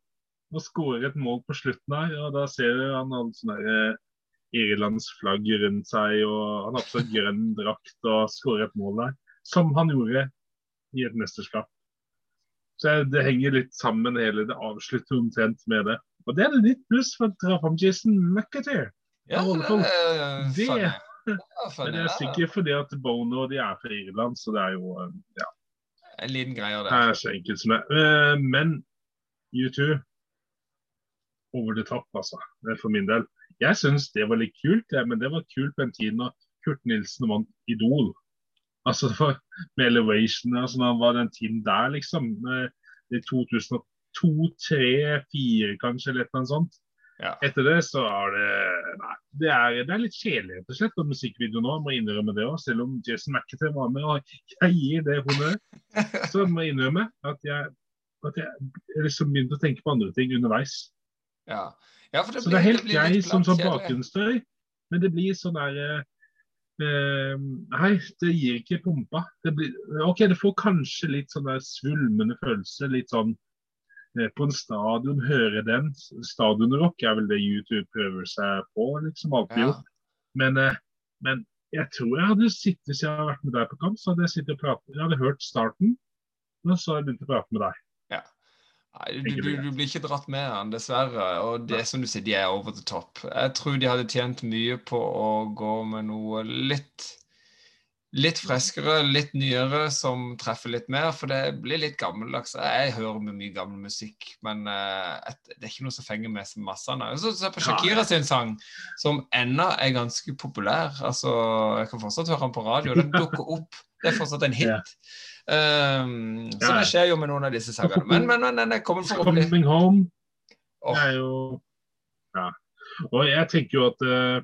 [SPEAKER 2] og skårer et mål på slutten her. og Da ser du han har sånn der, eh, Irlands flagg rundt seg, og han har på seg grønn drakt og skårer et mål der. Som han gjorde i et mesterskap. Så det henger litt sammen hele det avslutter omtrent med det. Og det er litt pluss for Jason McAteer.
[SPEAKER 1] Ja,
[SPEAKER 2] det,
[SPEAKER 1] Det-
[SPEAKER 2] Men det er sikkert fordi at Bono de er fra Irland, så det er jo eh, ja,
[SPEAKER 1] En liten greie av
[SPEAKER 2] det
[SPEAKER 1] det.
[SPEAKER 2] er så enkelt som det. Eh, Men U2 over the top, altså. For min del. Jeg syns det var litt kult, men det var kult på en tid når Kurt Nilsen vant Idol. Altså det var med Elevation og sånn, han var den tiden der, liksom. eh, I 2002, 2003, 2004 kanskje, eller noe sånt.
[SPEAKER 1] Ja.
[SPEAKER 2] Etter det så er det Nei, det er, det er litt kjedelig rett og slett på musikkvideo nå, må innrømme det òg. Selv om Jason McAtee var med, og jeg gir det honnør, så må jeg innrømme at jeg, at jeg liksom begynte å tenke på andre ting underveis.
[SPEAKER 1] Ja. ja, for det blir,
[SPEAKER 2] Så det er helt greit som sånn bakgrunnsstøy, men det blir sånn der eh, Nei, det gir ikke pumpa. Det blir, OK, det får kanskje litt sånn der svulmende følelse. Litt sånn eh, på en stadion, høre den. Stadionrock er vel det YouTube prøver seg på, liksom. Alltid
[SPEAKER 1] Ja.
[SPEAKER 2] Men, eh, men jeg tror jeg hadde sittet, hvis jeg hadde vært med deg på kamp, så hadde jeg sittet og pratet. Jeg hadde hørt starten, og så hadde jeg begynt å prate med deg.
[SPEAKER 1] Nei, du, du, du blir ikke dratt med han, dessverre. Og det som du sier, de er over the top. Jeg tror de hadde tjent mye på å gå med noe litt Litt freskere, litt nyere, som treffer litt mer. For det blir litt gammeldags. Jeg hører med mye gammel musikk, men uh, et, det er ikke noe som fenger med seg massene. Så Se på Shakira sin sang, som ennå er ganske populær. Altså, Jeg kan fortsatt høre den på radio. Den dukker opp. Det er fortsatt en hit. Um, så det skjer jo med noen av disse sangene. Men, men, men den er kommet for å bli.
[SPEAKER 2] Coming home Det er jo Ja. Og jeg tenker jo at eh,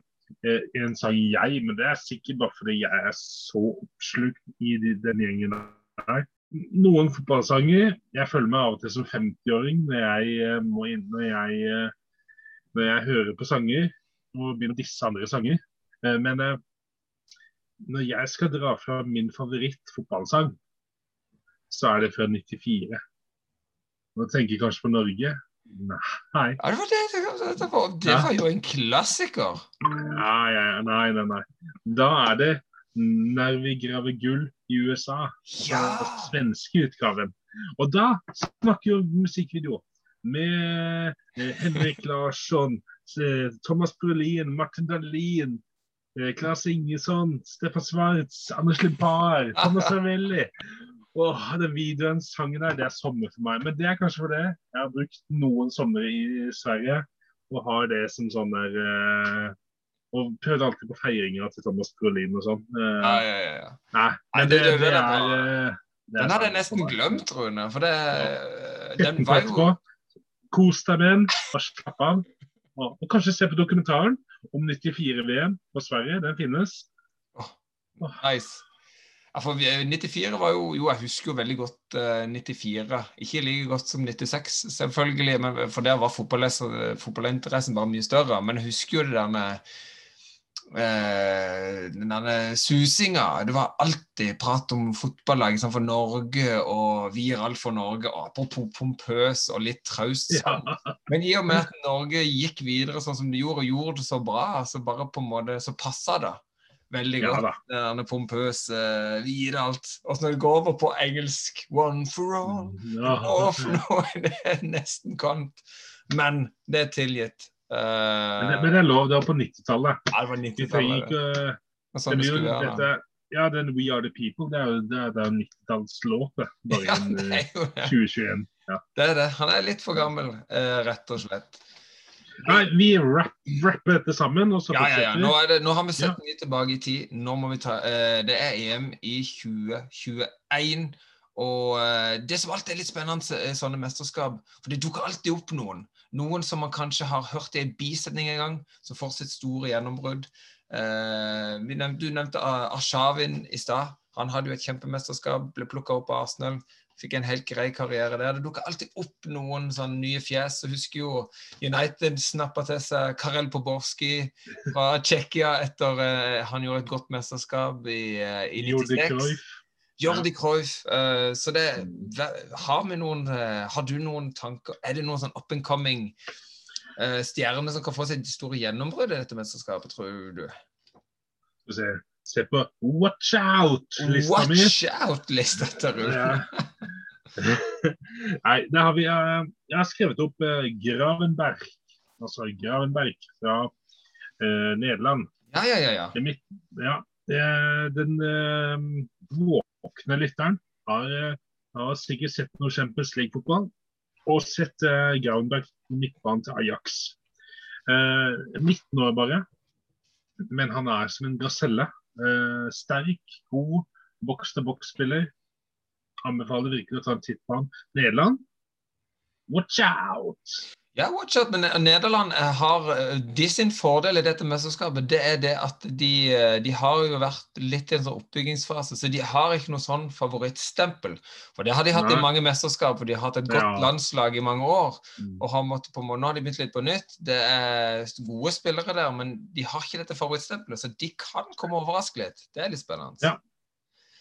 [SPEAKER 2] en sang jeg, men det er sikkert bare fordi jeg er så oppslukt i de, den gjengen der. Noen fotballsanger Jeg føler meg av og til som 50-åring når jeg eh, når eh, når jeg hører på sanger og begynner disse andre sanger. Eh, men når jeg skal dra fra min favorittfotballsang, så er det fra 94. Nå tenker jeg kanskje på Norge. Nei.
[SPEAKER 1] Ja, det var det, det, var, det var jo en klassiker.
[SPEAKER 2] Ja, ja, nei, nei, nei. Da er det 'Når vi graver gull' i USA.
[SPEAKER 1] Ja!
[SPEAKER 2] Den svenske utgaven. Og da snakker jo musikkvideo med eh, Henrik Larsson, eh, Thomas Brolin, Martin Dahlin, eh, Claes Ingesson, Stefan Schwartz, Anders Limpar, Thomas Ravelli. Åh, den videoen, sangen der, det er sommer for meg. Men det er kanskje for det. Jeg har brukt noen somre i Sverige og har det som sånn der eh, Og prøvde alltid på feiringa til Thomas Brolin og sånn. Eh,
[SPEAKER 1] Ja, ja, ja, ja.
[SPEAKER 2] Nei, men
[SPEAKER 1] nei,
[SPEAKER 2] det,
[SPEAKER 1] det-
[SPEAKER 2] det,
[SPEAKER 1] det er
[SPEAKER 2] er eh, er
[SPEAKER 1] Den hadde jeg nesten glemt, Rune. For det Den
[SPEAKER 2] Sett
[SPEAKER 1] var jo.
[SPEAKER 2] Kos deg med den, og slapp av. Og, og kanskje se på dokumentaren om 94-VM på Sverige. Den finnes.
[SPEAKER 1] Nice. Ja, for 94 var jo Jo, jeg husker jo veldig godt eh, 94. Ikke like godt som 96, selvfølgelig, men, for der var fotballinteressen bare mye større. Men jeg husker jo det der eh, den derne susinga. Det var alltid prat om fotballag liksom, for Norge, og vi er alt for Norge. og Apropos pompøs og litt traust.
[SPEAKER 2] Ja.
[SPEAKER 1] Men i og med at Norge gikk videre sånn som de gjorde, og gjorde det så bra, så bare på en måte, så passa det veldig
[SPEAKER 2] Ja
[SPEAKER 1] godt.
[SPEAKER 2] da.
[SPEAKER 1] Derne pompøse, vide alt. Og så når det går over på engelsk One for all,
[SPEAKER 2] Ja.
[SPEAKER 1] all for det er nesten kant. Men det er tilgitt. Uh,
[SPEAKER 2] Men, det, men det er lov. Det var på 90-tallet.
[SPEAKER 1] ja, det var 90-tallet.
[SPEAKER 2] trenger
[SPEAKER 1] det var Sånn
[SPEAKER 2] det
[SPEAKER 1] det
[SPEAKER 2] Ja, den We Are The People, det er jo det er, det er 90-tallslåt. Bare
[SPEAKER 1] Ja, det
[SPEAKER 2] eh,
[SPEAKER 1] er jo det.
[SPEAKER 2] 2021. Ja.
[SPEAKER 1] Det er det. Han er litt for gammel, eh, rett og slett.
[SPEAKER 2] Nei, vi rapp, rapper dette sammen, og så
[SPEAKER 1] Ja, ja, ja. Nå, er det, nå har vi sett
[SPEAKER 2] Ja.
[SPEAKER 1] mye tilbake i tid. Nå må vi ta uh, Det er EM i 2021. Og uh, det som alltid er litt spennende, er sånne mesterskap. For det dukker alltid opp noen. Noen som man kanskje har hørt i en bisetning en gang, som får sitt store gjennombrudd. Uh, nevnte, du nevnte Arshavin i stad. Han hadde jo et kjempemesterskap, ble plukka opp av Arsenal. Fikk en helt grei karriere der. Det dukker alltid opp noen sånne nye fjes. Jeg husker jo United snappa til seg Karel Poborski fra Tsjekkia etter uh, han gjorde et godt mesterskap i, uh, i 96. Jordi Cruyff. Uh, så det Har vi noen Har du noen tanker Er det noen sånn up and coming stjerner som kan få seg store gjennombrudd i dette mesterskapet, tror du?
[SPEAKER 2] Skal vi se, se på Watch Out-lista mi.
[SPEAKER 1] Watch out-lista til Rune.
[SPEAKER 2] Ja. Nei, der har vi uh, Jeg har skrevet opp uh, Gravenberg. Altså Gravenberg fra uh, Nederland.
[SPEAKER 1] Ja, ja, ja. ja.
[SPEAKER 2] Det mitt, ja, det den våkne lytteren har, har sikkert sett noe Champions League-fotball og sett uh, Gravenberg midtbanen til Ajax. Eh, 19 år bare, men han er som en gaselle. Eh, sterk, god boks-til-boks-spiller. Anbefaler virkelig å ta en titt på han. Nederland, watch out!
[SPEAKER 1] Ja, watch out, men Nederland eh, har eh, de sin fordel i dette mesterskapet. Det er det at de, eh, de har jo vært litt i en sånn oppbyggingsfase, så de har ikke noe sånn favorittstempel. For det har de hatt i mange mesterskap, for de har hatt et godt
[SPEAKER 2] Ja.
[SPEAKER 1] landslag i mange år.
[SPEAKER 2] Mm.
[SPEAKER 1] og har måttet på Nå har de begynt litt på nytt. Det er gode spillere der, men de har ikke dette favorittstempelet, så de kan komme og overraske litt. Det er litt spennende.
[SPEAKER 2] Ja.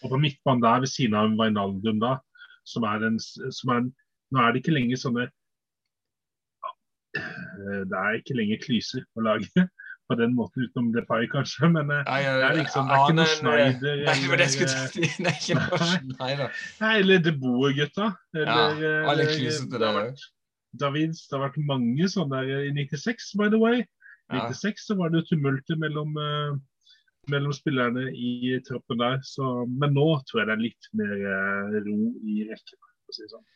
[SPEAKER 2] Og på midtbanen der ved siden av Wijnaldum da, som er en, som er en Nå er det ikke lenger sånne eh, Det er ikke lenger klyser på laget på den måten, utenom Depay kanskje, men eh, det er liksom det er ikke noe Schneider
[SPEAKER 1] Nei, det var det jeg skulle si. Det er ikke noe Schneider.
[SPEAKER 2] nei, eller De Boer-gutta. Eller,
[SPEAKER 1] Ja, alle klysete
[SPEAKER 2] det
[SPEAKER 1] der,
[SPEAKER 2] Davids, det har vært mange sånne der i 96, by the way. I 96 så var det jo tumultet mellom, eh, mellom spillerne i troppen der. Så, men nå tror jeg det er litt mer eh, ro i rekken. si sånn.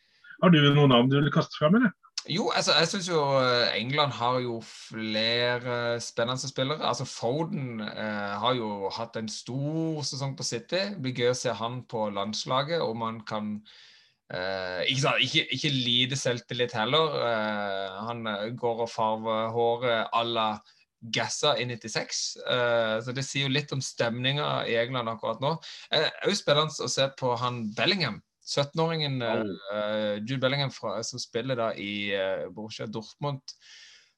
[SPEAKER 2] Har du noen navn du vil kaste fram, eller?
[SPEAKER 1] Jo, altså, jeg syns jo eh, England har jo flere spennende spillere. Altså Foden eh, har jo hatt en stor sesong på City. Det blir gøy å se han på landslaget, om han kan eh, ikke, ikke, ikke lite selvtillit heller. Eh, han eh, går og farver håret à la Gassa i 96. eh, så det sier jo litt om stemninga i England akkurat nå. Eh, Det er jo spennende å se på han Bellingham. 17-åringen eh, Jude Bellingham fra, som spiller da i eh, Borussia Dortmund,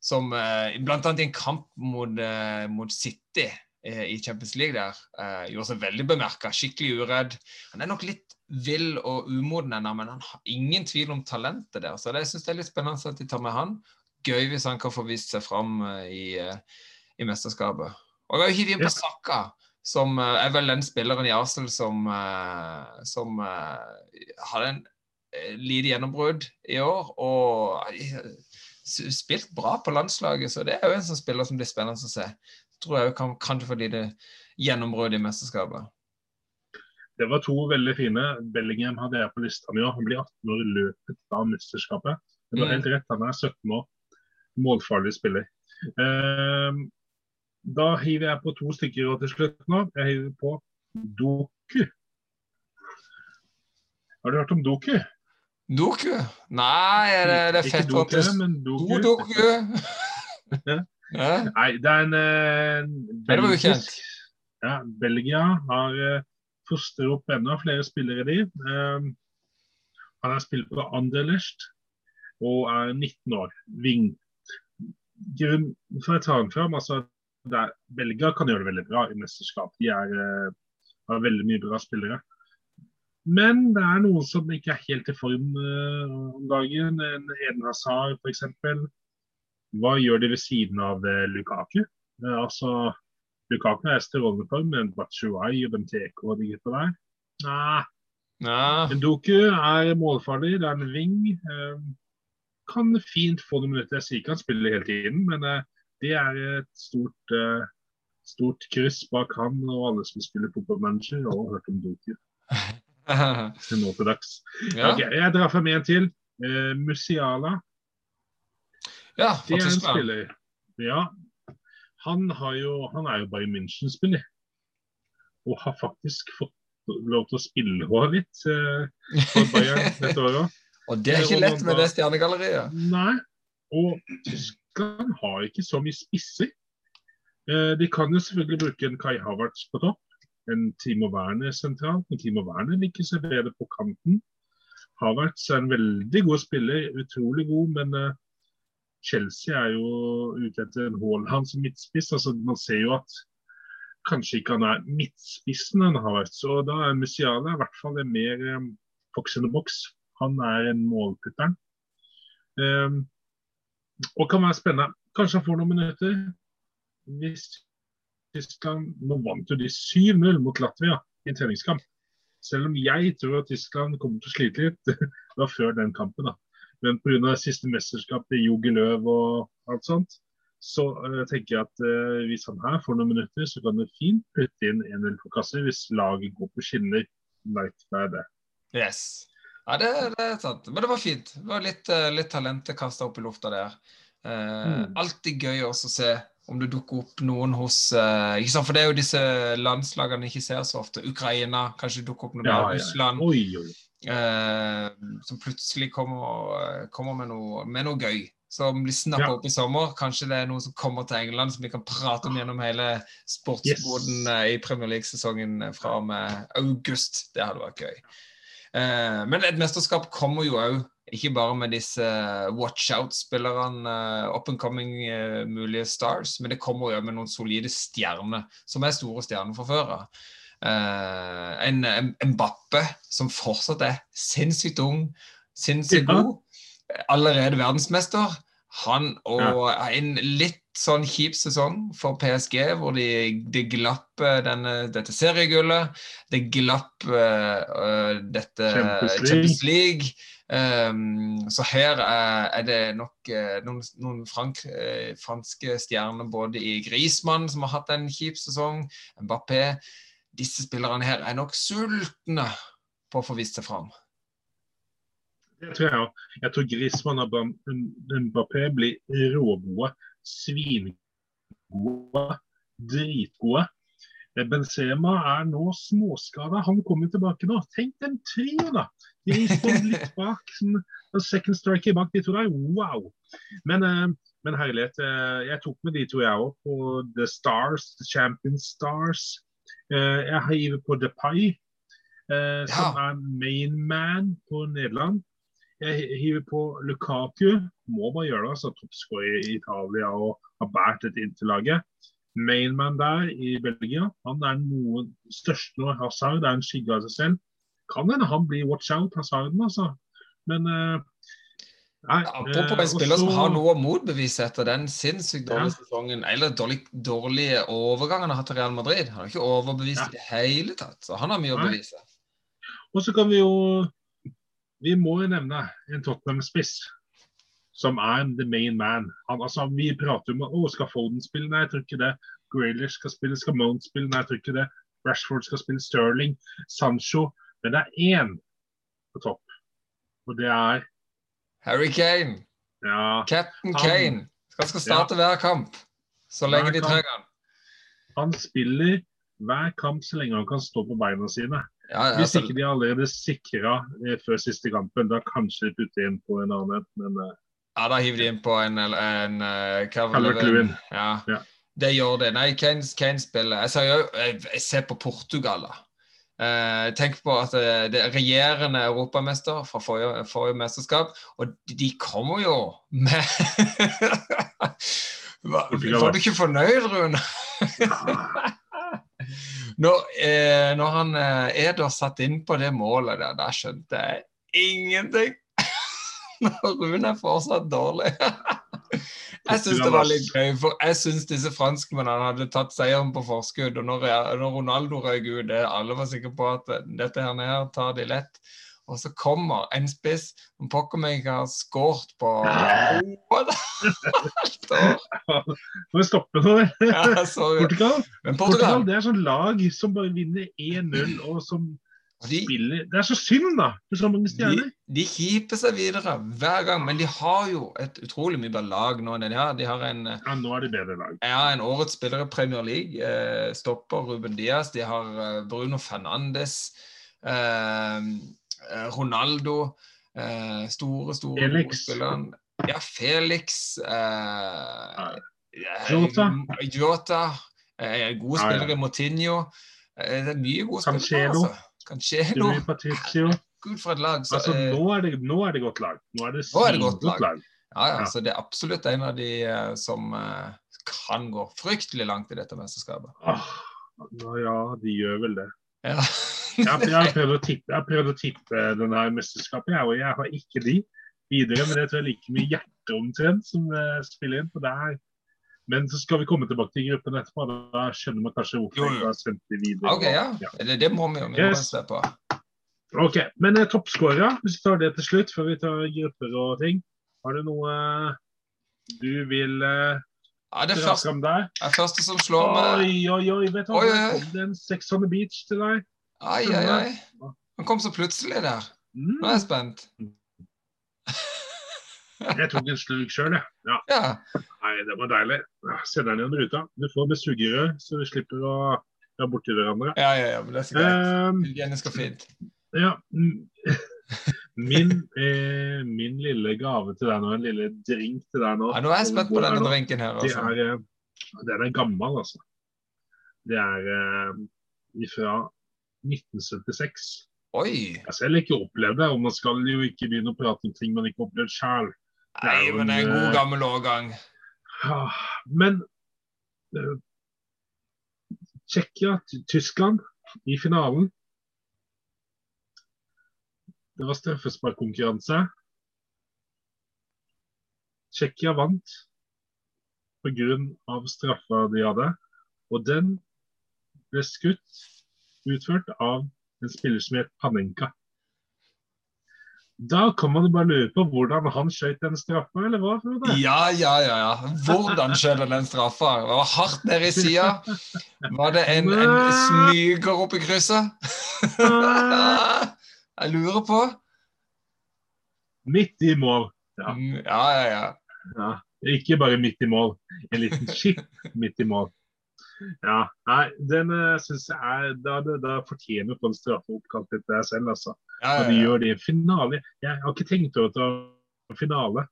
[SPEAKER 1] som uh, bl.a. i en kamp mot, eh, mot City eh, i Champions League der. Eh, gjorde seg veldig bemerka, skikkelig uredd. Han er nok litt vill og umoden ennå, men han har ingen tvil om talentet der. Så det, jeg syns det er litt spennende at de tar med han. Gøy hvis han kan få vist seg fram eh, i, eh, i mesterskapet. Og jeg har jo hivet inn på Sakka, som eh, er vel den spilleren i Arsenal som, eh, som eh, hadde en lite gjennombrudd i år. Og spilt bra på landslaget, så det er jo en sånn spiller som blir spennende å se. Tror jeg kan kanskje få lite gjennombrudd i mesterskapet.
[SPEAKER 2] Det var to veldig fine. Bellingham hadde jeg på lista mi òg. Han blir 18 år i løpet av mesterskapet. Det var
[SPEAKER 1] Mm.
[SPEAKER 2] helt rett, han er 17 år. Målfarlig spiller. Ehm, da hiver jeg på to stykker og til slutt nå. Jeg hiver på Doku. Har du hørt om Doku?
[SPEAKER 1] Doku? Nei, er det, det er
[SPEAKER 2] Ikke
[SPEAKER 1] fett
[SPEAKER 2] Doku,
[SPEAKER 1] at det
[SPEAKER 2] men Doku.
[SPEAKER 1] Do doku.
[SPEAKER 2] Ja.
[SPEAKER 1] ja.
[SPEAKER 2] Nei, det er en eh, belgisk ja, Belgia har eh, fostret opp enda flere spillere, de. Eh, han har spiller på Anderlecht og er 19 år. Ving. Grunn for å ta han fram, altså, det er, Belgia kan gjøre det veldig bra i mesterskap. De er, eh, har veldig mye bra spillere. Men det er noen som ikke er helt i form eh, om dagen. En Eden Hazard f.eks. Hva gjør de ved siden av eh, Lukaku? Altså, Lukaku er strålende form, men Batshuayi og Benteke og de gutta der Nei.
[SPEAKER 1] Ja.
[SPEAKER 2] Ndoku er målfarlig, det er en ving. Kan fint få noen minutter. Jeg sier ikke han spiller hele tiden, men det er et stort, eh, stort kryss bak han og alle som spiller fotballmanager og har hørt om til nå til dags.
[SPEAKER 1] ja.
[SPEAKER 2] Okay, jeg drar frem en til. Uh, Musiala.
[SPEAKER 1] ja,
[SPEAKER 2] Det er en spiller. Ja. Han, har jo, han er jo Bayern München-spiller. Og har faktisk fått lov til å spille hår litt uh, for Bayern dette året.
[SPEAKER 1] Og det er ikke lett med det stjernegalleriet.
[SPEAKER 2] Nei. Og Tyskland har ikke så mye spisser. Eh, de kan jo selvfølgelig bruke en Kai Havertz på topp. En Timo Werner sentralt. Men Timo Werner liker seg bedre på kanten. Havertz er en veldig god spiller, utrolig god, men eh, Chelsea er jo ute etter en Haaland som midtspiss. altså Man ser jo at kanskje ikke han er midtspissen enn Havertz. Og da er Musiala i hvert fall en mer in the box. Han er en målputteren. Um, og kan være spennende. Kanskje han får noen minutter. Hvis Tyskland Nå vant jo de 7-0 mot Latvia i en treningskamp. Selv om jeg tror at Tyskland kommer til å slite litt. Det var før den kampen, da. Men pga. siste mesterskap til Jogi Løv og alt sånt, så uh, tenker jeg at uh, hvis han her får noen minutter, så kan det fint putte inn 1-0 på kasse hvis laget går på skinner. Vet hva er det.
[SPEAKER 1] Yes. Ja, det, det er sant. Men det var fint. Det var litt, eh, litt talent kasta opp i lufta der. Eh,
[SPEAKER 2] Mm.
[SPEAKER 1] Alltid gøy også å se om det dukker opp noen hos eh, ikke sant? For det er jo disse landslagene ikke ser så ofte. Ukraina, kanskje dukker opp noen
[SPEAKER 2] Ja,
[SPEAKER 1] der.
[SPEAKER 2] ja. Oi, oi.
[SPEAKER 1] eh, som plutselig kommer, kommer med, noe, med noe gøy. Som blir snappa
[SPEAKER 2] Ja.
[SPEAKER 1] opp i sommer. Kanskje det er noen som kommer til England som vi kan prate om gjennom hele sportsboden
[SPEAKER 2] Yes.
[SPEAKER 1] eh, i Premier League-sesongen eh, fra og med august. Det hadde vært gøy. Eh, men et mesterskap kommer jo òg ikke bare med disse watch out-spillerne, eh, up and coming eh, mulige stars, men det kommer jo med noen solide stjerner, som er store stjerner fra før av. Eh, en, en Mbappe som fortsatt er sinnssykt ung, sinnssykt god, allerede verdensmester. Han og en litt sånn kjip sesong for PSG, hvor de, de glapp eh, denne, dette seriegullet. Det glapp eh, dette
[SPEAKER 2] Champions League.
[SPEAKER 1] Champions League. Um, så her er, er det nok uh, noen, noen frank, uh, franske stjerner både i Grismann, som har hatt en kjip sesong, Mbappé. Disse spillerne her er nok sultne på å få vist seg fram.
[SPEAKER 2] Det tror jeg òg. Jeg tror Griezmann og Mbappé blir rågode. Svingode. Dritgode. Eh, Benzema er nå småskada. Han kommer tilbake nå. Tenk den trio, da! Griezmann litt bak. Sånn, second striker bak de to der. Wow! Men, eh, men herlighet, eh, jeg tok med de to, jeg òg, på The Stars, The Champion Stars. Jeg hiver på Depay, Pie, som
[SPEAKER 1] Ja.
[SPEAKER 2] er main man på Nederland. Jeg hiver på Lukaku. Må bare gjøre det, altså. Toppskårer i Italia og har båret dette laget. mainman der i Belgia. Han er noe største når Hazard er en skygge av seg selv. Kan hende han blir watch out, Hazarden, altså. Men uh,
[SPEAKER 1] Nei, Apropos en spiller som har noe å motbevise etter den sinnssykt dårlige ja. sesongen, eller dårlig, dårlige overgangen han har hatt til Real Madrid. Han har ikke overbevist ja. i det hele tatt, så han har mye å bevise.
[SPEAKER 2] Og så kan vi jo Vi må jo nevne en Tottenham-spiss som er the main man. Han, altså, vi prater om å, skal Foden spille? Nei, jeg tror ikke det. Graylish skal spille, skal Mount spille? Nei, jeg tror ikke det. Rashford skal spille Sterling. Sancho. Men det er én på topp, og det er
[SPEAKER 1] Harry Kane.
[SPEAKER 2] Ja.
[SPEAKER 1] Captain han, Kane. Han skal starte ja. hver kamp så lenge de trenger han.
[SPEAKER 2] Han spiller hver kamp så lenge han kan stå på beina sine. Ja, ja, Hvis ikke de er allerede sikra eh, før siste kampen, da kanskje de putter inn på en annen men uh,
[SPEAKER 1] Ja, da hiver de inn på en, en, en
[SPEAKER 2] Calvert Lewin.
[SPEAKER 1] Ja. ja. Det gjør det. Nei, Kane, Kane spiller Jeg jo, jeg, jeg ser på Portugal, da. Eh, tenk på at det, det er regjerende europamester fra forrige, forrige, mesterskap, og de kommer jo med Var du ikke fornøyd, Rune? Når, eh, når, han eh, Eder satt inn på det målet der, da skjønte jeg ingenting. når Rune er fortsatt dårlig. Jeg syns det var litt gøy, for jeg syns disse franskmennene hadde tatt seieren på forskudd. Og når, når Ronaldo røyk ut, alle var sikre på at dette her nede tar de lett. Og så kommer en spiss som pokker meg ikke har skåret på
[SPEAKER 2] Må stoppe nå. Ja, Portugal. Portugal. Portugal det er sånn lag som bare vinner 1-0, og som de, spiller Det er så synd, da, for så mange stjerner.
[SPEAKER 1] De, de kjiper seg videre hver gang, men de har jo et utrolig mye bedre lag nå enn de har. De har en,
[SPEAKER 2] ja, nå er de bedre lag.
[SPEAKER 1] Ja, en årets spiller i Premier League. Eh, stopper Ruben Diaz. De har eh, Bruno Fernandes. Eh, eh Ronaldo. Eh, store, store
[SPEAKER 2] Felix.
[SPEAKER 1] Spilleren. Ja, Felix.
[SPEAKER 2] Eh, Jota.
[SPEAKER 1] Jota. gode spillere. Motinho. det er mye gode spillere. Altså.
[SPEAKER 2] Cancelo.
[SPEAKER 1] Gud, for et lag.
[SPEAKER 2] Så, altså, nå, er det, nå er det godt lag. Nå er det,
[SPEAKER 1] nå er det godt lag. lag. Ja, ja, så det er absolutt en av de som kan gå fryktelig langt i dette mesterskapet.
[SPEAKER 2] Ah, ja, de gjør vel det.
[SPEAKER 1] Ja.
[SPEAKER 2] Jeg, har prøvd å tippe, jeg prøvd å tippe denne mesterskapet, jeg, og jeg har ikke de videre. Men det tror jeg liker like mye hjerte omtrent som uh, spiller inn. på det her. men så skal vi komme tilbake til gruppen etterpå. Da skjønner man kanskje hvorfor jeg har sendt de videre.
[SPEAKER 1] Ok, ja. ja. Det, det, må vi jo yes. se på.
[SPEAKER 2] Ok, Men eh, toppskårer, hvis vi tar det til slutt, før vi tar grupper og ting. Har du noe eh, du vil eh,
[SPEAKER 1] ja, det er første, der? er første som slår meg
[SPEAKER 2] Oi, oi, oi. Vet du, oi, det en Sex on the Beach til deg.
[SPEAKER 1] Ai, ai, ai. Han kom så plutselig der. Mm. Nå er jeg spent.
[SPEAKER 2] Jeg tok en slurk sjøl, jeg. Ja.
[SPEAKER 1] ja.
[SPEAKER 2] Nei, det var deilig. Sender den igjen ruta. Du får med sugerør, så vi slipper å dra borti hverandre.
[SPEAKER 1] Ja, ja, ja, men det er så greit. Um, Hygienisk og fint.
[SPEAKER 2] Ja. Min, eh, min, lille gave til deg nå, en lille drink til deg nå
[SPEAKER 1] ja, Nå er jeg spent på denne drinken her.
[SPEAKER 2] Altså. Det er, eh, den er gammel, altså. Det er eh, fra 1976.
[SPEAKER 1] Oi!
[SPEAKER 2] Jeg selv ikke opplevd det, og man skal jo ikke begynne å prate om ting man ikke har opplevd sjøl.
[SPEAKER 1] Nei, men det er en god gammel årgang.
[SPEAKER 2] Men uh, Tsjekkia, Tyskland i finalen. Det var straffesparkkonkurranse. Tsjekkia vant pga. straffa de hadde. Og den ble skutt utført av en spiller som het Panenka. Da kan man bare lure på hvordan han skjøt den straffa, eller hva?
[SPEAKER 1] Ja, ja, ja. ja. Hvordan skjøt han den straffa? Det var hardt nede i sida. Var det en, en smyger oppi krysset? Jeg lurer på.
[SPEAKER 2] Midt i mål.
[SPEAKER 1] Ja, mm, ja, ja. ja.
[SPEAKER 2] ja. Ikke bare midt i mål. En liten skitt midt i mål. Ja, nei, den eh, syns jeg Da, da, fortjener du på en straffe oppkalt etter deg selv, altså. Ja, ja, ja. De gjør det i finale. Jeg har ikke tenkt over at det var finale.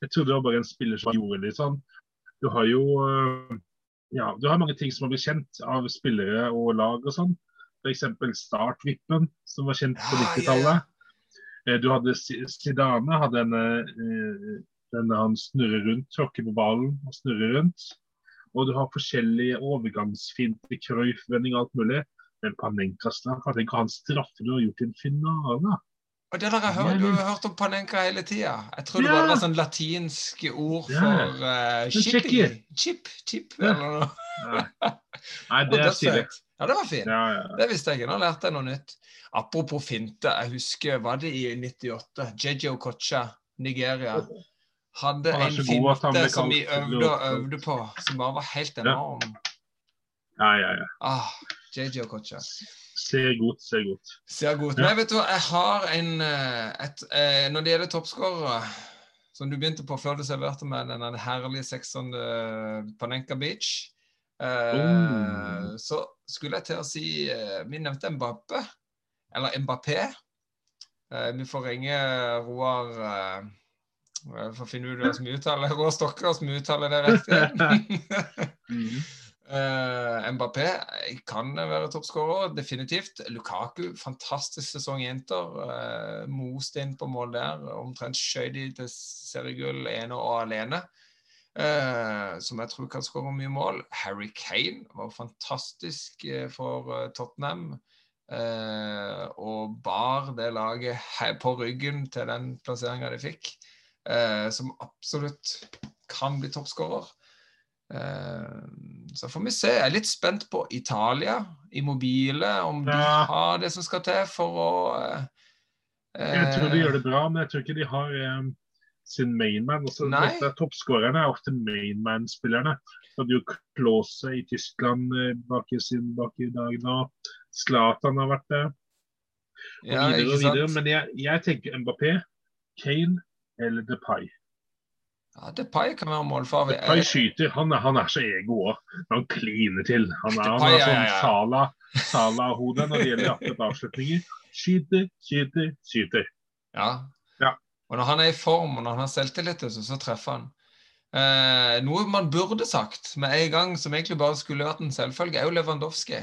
[SPEAKER 2] Jeg trodde det var bare en spiller som gjorde det sånn. Du har jo uh, ja, du har mange ting som har blitt kjent av spillere og lag og sånn. F.eks. Startvippen, som var kjent på 90-tallet. Eh, du hadde Zidane, hadde en, denne han snurrer rundt, tråkker på ballen og snurrer rundt. Og du har forskjellige overgangsfinter, Cruyff-vending, alt mulig. Men Panenka-straff, at ikke han straffer du har gjort en finale.
[SPEAKER 1] Og det der jeg hører, Du har hørt om Panenka hele tida. Jeg tror det
[SPEAKER 2] Ja.
[SPEAKER 1] bare var sånn latinsk ord for uh,
[SPEAKER 2] chippy.
[SPEAKER 1] Chip, chip,
[SPEAKER 2] Ja.
[SPEAKER 1] eller noe.
[SPEAKER 2] Nei, Nei det er stilig.
[SPEAKER 1] Ja, det var fint.
[SPEAKER 2] Ja, ja.
[SPEAKER 1] Det visste jeg ikke. Nå lærte jeg noe nytt. Apropos finte. Jeg husker, var det i 98? Jejo Kocha, Nigeria. Hadde en finte som vi øvde og øvde på, som bare var helt enorm.
[SPEAKER 2] ja, ja, ja.
[SPEAKER 1] Ah, Jejo Kocha.
[SPEAKER 2] Ser godt, ser godt.
[SPEAKER 1] Ser godt. Nei, vet du hva, jeg har en et, et, eh, Når det gjelder toppskårere, som du begynte på før du serverte meg den herlige seksen uh, Panenka Beach, eh,
[SPEAKER 2] Oh.
[SPEAKER 1] så skulle jeg til å si eh, Vi nevnte Mbappé, eller Mbappé. Eh, vi får ringe Roar eh, for å finne ut hvordan som uttaler Rå Stokker, som uttaler det riktig.
[SPEAKER 2] Mhm.
[SPEAKER 1] Uh, Mbappé kan være toppskårer, definitivt. Lukaku, fantastisk sesong i Inter. Uh, Moste inn på mål der. Omtrent skjøt de til seriegull ene og alene. Uh, som jeg tror kan skåre mye mål. Harry Kane var fantastisk eh, for eh, Tottenham. eh, og bar det laget på ryggen til den plasseringa de fikk. Eh, som absolutt kan bli toppskårer. Eh, så får vi se. Jeg er litt spent på Italia, Immobile, om de
[SPEAKER 2] Ja.
[SPEAKER 1] har det som skal til for å eh,
[SPEAKER 2] Jeg tror de gjør det bra, men jeg tror ikke de har eh, sin mainman. Altså, er Toppskårerne er ofte mainman-spillerne. Hadde jo Klause i Tyskland eh, bak i sin bak i dag nå. Zlatan har vært det. Og
[SPEAKER 1] ja,
[SPEAKER 2] videre og videre. Men jeg, jeg tenker Mbappé, Kane eller Depay.
[SPEAKER 1] Ja, Depay kan være målfarlig.
[SPEAKER 2] Depay skyter. Han han er så ego òg. Han kliner til. Han er, han er sånn
[SPEAKER 1] ja, ja.
[SPEAKER 2] Sala Sala-hode når det gjelder akkurat avslutninger. Skyter, skyter, skyter.
[SPEAKER 1] Ja.
[SPEAKER 2] Ja.
[SPEAKER 1] Og når han er i form, og når han har selvtillit, så, så treffer han. Eh, noe man burde sagt med en gang, som egentlig bare skulle vært en selvfølge, er jo Lewandowski.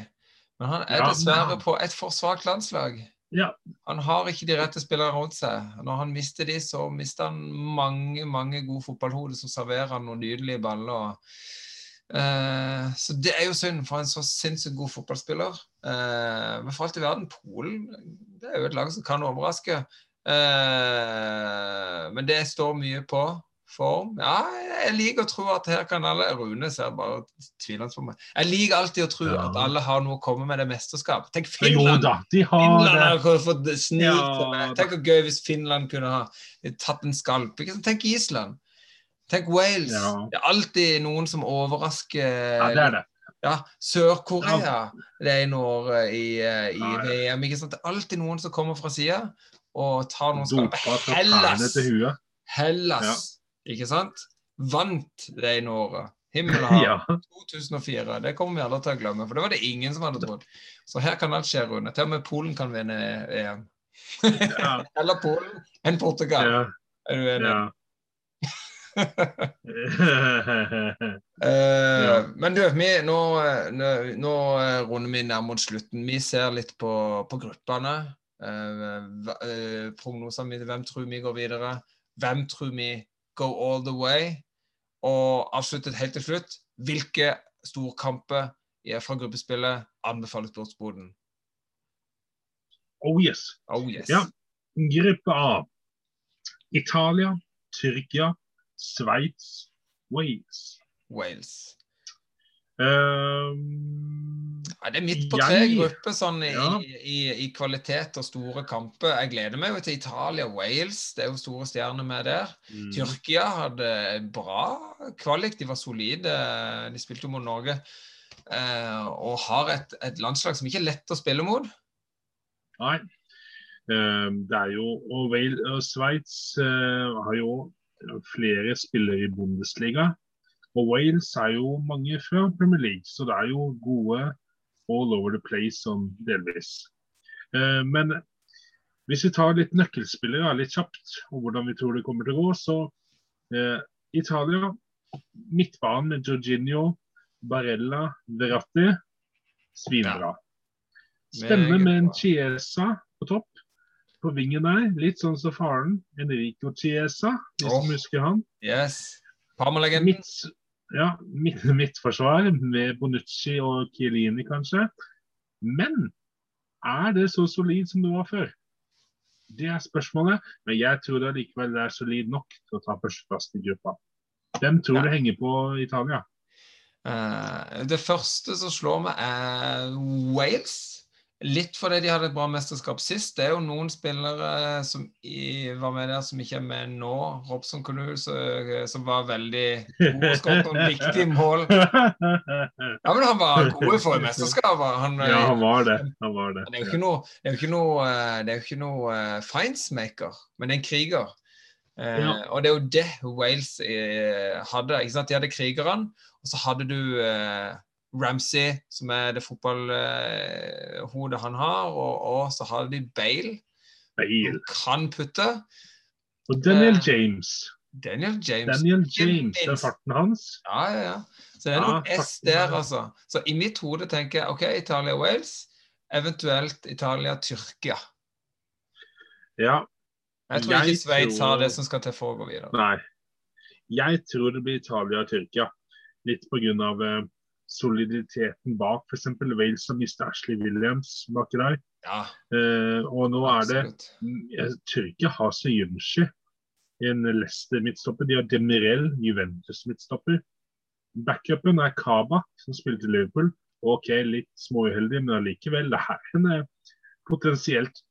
[SPEAKER 1] Men han er dessverre på et for svakt landslag.
[SPEAKER 2] Ja.
[SPEAKER 1] Han har ikke de rette spillerne rundt seg. Når han mister de, så mister han mange mange gode fotballhoder som serverer noen nydelige baller. Eh, så det er jo synd for en så sinnssykt god fotballspiller. Eh, men for alt i verden, Polen det er jo et lag som kan overraske. Eh, men det står mye på form. Ja, jeg liker å tro at her kan alle Rune ser bare tvilende på meg. Jeg liker alltid å tro
[SPEAKER 2] Ja.
[SPEAKER 1] at alle har noe å komme med det mesterskap. Tenk Finland!
[SPEAKER 2] jo de har
[SPEAKER 1] Finland har fått snikt
[SPEAKER 2] Ja.
[SPEAKER 1] Tenk hvor gøy hvis Finland kunne ha tatt en skalp. Tenk Island. Tenk Wales.
[SPEAKER 2] Ja.
[SPEAKER 1] Det er alltid noen som overrasker.
[SPEAKER 2] Ja, det er det.
[SPEAKER 1] Ja, Sør-Korea det er noe år i, eh, i. VM. ikke sant? Det er alltid noen som kommer fra sida og tar noen skalper. Hellas! Hellas, ikke sant? Vant det ene året. Himmelen har.
[SPEAKER 2] Ja.
[SPEAKER 1] 2004. Det kommer vi aldri til å glemme, for det var det ingen som hadde trodd. Så her kan alt skje, Rune. Til og med Polen kan vinne EM.
[SPEAKER 2] Ja.
[SPEAKER 1] Eller Polen enn Portugal.
[SPEAKER 2] Ja.
[SPEAKER 1] Er du enig?
[SPEAKER 2] ja. uh.
[SPEAKER 1] Men du, vi, nå, nå, nå eh, runder vi nær mot slutten. Vi ser litt på, på gruppene. Uh, prognosene mine, hvem tror vi går videre? Hvem tror vi go all the way? Og avsluttet helt til slutt, hvilke storkamper er fra gruppespillet anbefaler sportsboden?
[SPEAKER 2] Oh yes.
[SPEAKER 1] Oh yes.
[SPEAKER 2] Ja. Gruppe A. Italia, Tyrkia, Sveits, Wales.
[SPEAKER 1] Wales.
[SPEAKER 2] Um,
[SPEAKER 1] Ja, det er midt på tre grupper sånn i,
[SPEAKER 2] Ja.
[SPEAKER 1] i, i kvalitet og store kamper. Jeg gleder meg jo til Italia og Wales. Det er jo store stjerner med der.
[SPEAKER 2] mm,
[SPEAKER 1] Tyrkia hadde bra kvalik, de var solide. De spilte jo mot Norge. Eh, og har et, et landslag som ikke er lett å spille mot.
[SPEAKER 2] Nei. Um, det er jo Og, Wales, og Sveits eh, har jo flere spillere i Bundesliga. Og Wales er jo mange fra Premier League, så det er jo gode all over the place sånn delvis. Eh, men hvis vi tar litt nøkkelspillere litt kjapt, og hvordan vi tror det kommer til å gå, så eh, Italia, midtbanen med Jorginho, Barella, Verratti, svinbra.
[SPEAKER 1] Stemme
[SPEAKER 2] med en. Chiesa på topp. På vingen der, litt sånn som faren. Enrico Chiesa, hvis
[SPEAKER 1] Åh.
[SPEAKER 2] du husker han.
[SPEAKER 1] Yes.
[SPEAKER 2] Midt, ja, midt, midtforsvar med Bonucci og Chiellini, kanskje. Men er det så solid som det var før? Det er spørsmålet. Men jeg tror det likevel er solid nok til å ta førsteplass i gruppa. Hvem tror
[SPEAKER 1] Ja.
[SPEAKER 2] du henger på Italia?
[SPEAKER 1] Uh, det første som slår meg, er Wales. Litt fordi de hadde et bra mesterskap sist. Det er jo noen spillere som i, var med der som ikke er med nå. Robson Canoe, som var veldig god og skåret noen viktige mål. Ja, men han var god for mesterskapet. mesterskap. Han,
[SPEAKER 2] ja, han var det. Han var det.
[SPEAKER 1] det er jo ikke noe, det er jo ikke noe, eh, det er ikke noe eh, feinsmaker, men en kriger. Eh,
[SPEAKER 2] Ja.
[SPEAKER 1] Og det er jo det Wales eh, hadde. ikke sant? De hadde krigerne, og så hadde du eh, Ramsey, som er det fotballhodet han har, og, og så har de Bale,
[SPEAKER 2] Bale.
[SPEAKER 1] kan putte.
[SPEAKER 2] Og Daniel
[SPEAKER 1] Eh,
[SPEAKER 2] James.
[SPEAKER 1] Daniel James.
[SPEAKER 2] Daniel James, den
[SPEAKER 1] minst.
[SPEAKER 2] farten hans.
[SPEAKER 1] Ja, ja, ja. Så det er
[SPEAKER 2] Ja,
[SPEAKER 1] noen S der,
[SPEAKER 2] er-
[SPEAKER 1] altså. Så i mitt hode tenker jeg OK, Italia-Wales. Eventuelt Italia-Tyrkia.
[SPEAKER 2] Ja,
[SPEAKER 1] Jeg tror
[SPEAKER 2] Jeg
[SPEAKER 1] ikke Sveits
[SPEAKER 2] tror-
[SPEAKER 1] har det som skal til for å gå videre.
[SPEAKER 2] nei. Jeg tror det blir Italia og Tyrkia. Litt på grunn Uh, soliditeten bak. F.eks. Wales har mistet Ashley Williams baki der.
[SPEAKER 1] Ja,
[SPEAKER 2] Eh, og nå er det. Jeg Tyrkia har Soyuncu, en Leicester-midtstopper. De har Demirel, Juventus-midtstopper. Backupen er Kaba, som spilte i Liverpool. OK, litt småuheldig, men allikevel. Det her er en eh, potensielt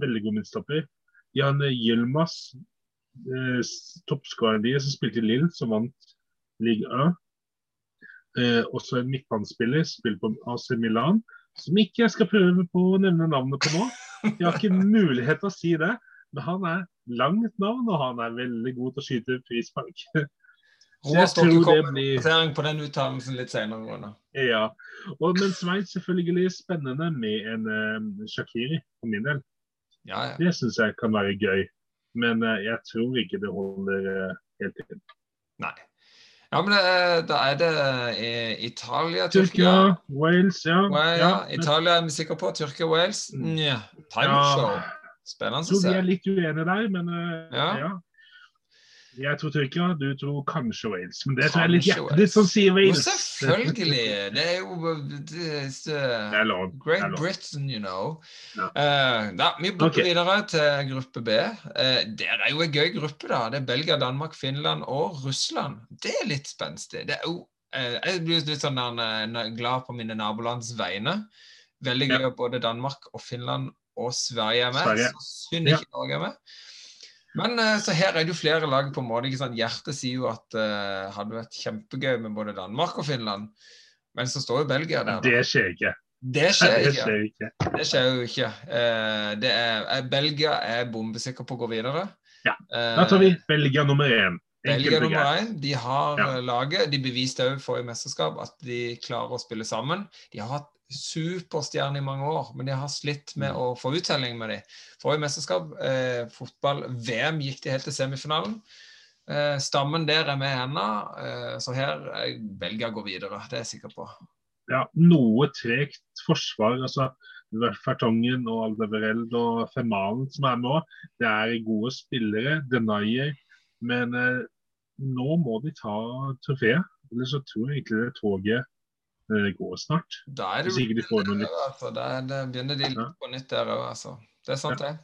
[SPEAKER 2] veldig god midtstopper. Jan Yilmaz, eh, toppskåreren deres, som spilte i Lille, som vant Ligue 1. Eh, også en midtbanespiller, spiller på AC Milan, som ikke jeg skal prøve på å nevne navnet på nå. Jeg har ikke mulighet til å si det, men han er langt navn, og han er veldig god til å skyte frispark. Så jeg tror det blir
[SPEAKER 1] på den uttalelsen litt senere. Rune.
[SPEAKER 2] Ja. Og, men Sveits selvfølgelig spennende med en uh, Shakiri, for min del.
[SPEAKER 1] Ja, ja.
[SPEAKER 2] Det syns jeg kan være gøy. Men uh, jeg tror ikke det holder uh, helt til.
[SPEAKER 1] Nei. Ja, men det, da er det eh, Italia,
[SPEAKER 2] Tyrkia,
[SPEAKER 1] Tyrkia
[SPEAKER 2] Wales, ja.
[SPEAKER 1] Well,
[SPEAKER 2] ja.
[SPEAKER 1] ja, Italia er vi sikre på. Tyrkia, Wales?
[SPEAKER 2] Mm.
[SPEAKER 1] Nja. Timeshow. Spennende
[SPEAKER 2] Jeg tror vi er litt uenige der, men eh,
[SPEAKER 1] Ja.
[SPEAKER 2] Ja. Jeg tror Tyrkia, du tror kanskje Wales. Men det tror jeg er litt hjertelig
[SPEAKER 1] Wales.
[SPEAKER 2] som sier
[SPEAKER 1] Jo, selvfølgelig. Det er jo det er,
[SPEAKER 2] Det er lov. Det
[SPEAKER 1] Great
[SPEAKER 2] er lov.
[SPEAKER 1] Britain, you know.
[SPEAKER 2] Ja.
[SPEAKER 1] Uh, da, vi går
[SPEAKER 2] okay.
[SPEAKER 1] videre til gruppe B. Uh, det er jo en gøy gruppe, da. Det er Belgia, Danmark, Finland og Russland. Det er litt spenstig. Det er jo, uh, jeg blir litt sånn glad på mine nabolands vegne. Veldig gøy at både Danmark og Finland og Sverige er med.
[SPEAKER 2] Sverige.
[SPEAKER 1] Så synd
[SPEAKER 2] Ja.
[SPEAKER 1] ikke Norge er med. Men eh, så her er det jo flere lag på en måte. ikke sant? Hjertet sier jo at det uh, hadde vært kjempegøy med både Danmark og Finland. Men så står jo Belgia der.
[SPEAKER 2] Det skjer ikke.
[SPEAKER 1] Det skjer
[SPEAKER 2] Det
[SPEAKER 1] ikke.
[SPEAKER 2] skjer ikke.
[SPEAKER 1] Det skjer jo ikke. Uh, det er, er, Belgia er bombesikker på å gå videre.
[SPEAKER 2] Ja,
[SPEAKER 1] Eh,
[SPEAKER 2] Da tar vi Belgia nummer én.
[SPEAKER 1] Belgia nummer én. De har
[SPEAKER 2] Ja.
[SPEAKER 1] eh, laget. De beviste òg forrige mesterskap at de klarer å spille sammen. De har hatt superstjerner i mange år, men de har slitt med å få uttelling med dem. Forrige mesterskap, eh, fotball-VM, gikk de helt til semifinalen. Eh, stammen der er med ennå, eh, så her velger å gå videre. Det er jeg sikker på.
[SPEAKER 2] Ja, noe tregt forsvar. altså Fertongen og Aldevereld og Femalen som er med òg. Det er gode spillere, Denayer. Men eh, nå må de ta trofeet. Ellers så tror jeg egentlig det toget eh, går snart.
[SPEAKER 1] Da er
[SPEAKER 2] Hvis ikke de får noe nytt.
[SPEAKER 1] Altså, da der begynner de litt på nytt der òg, altså. Det er sant, det.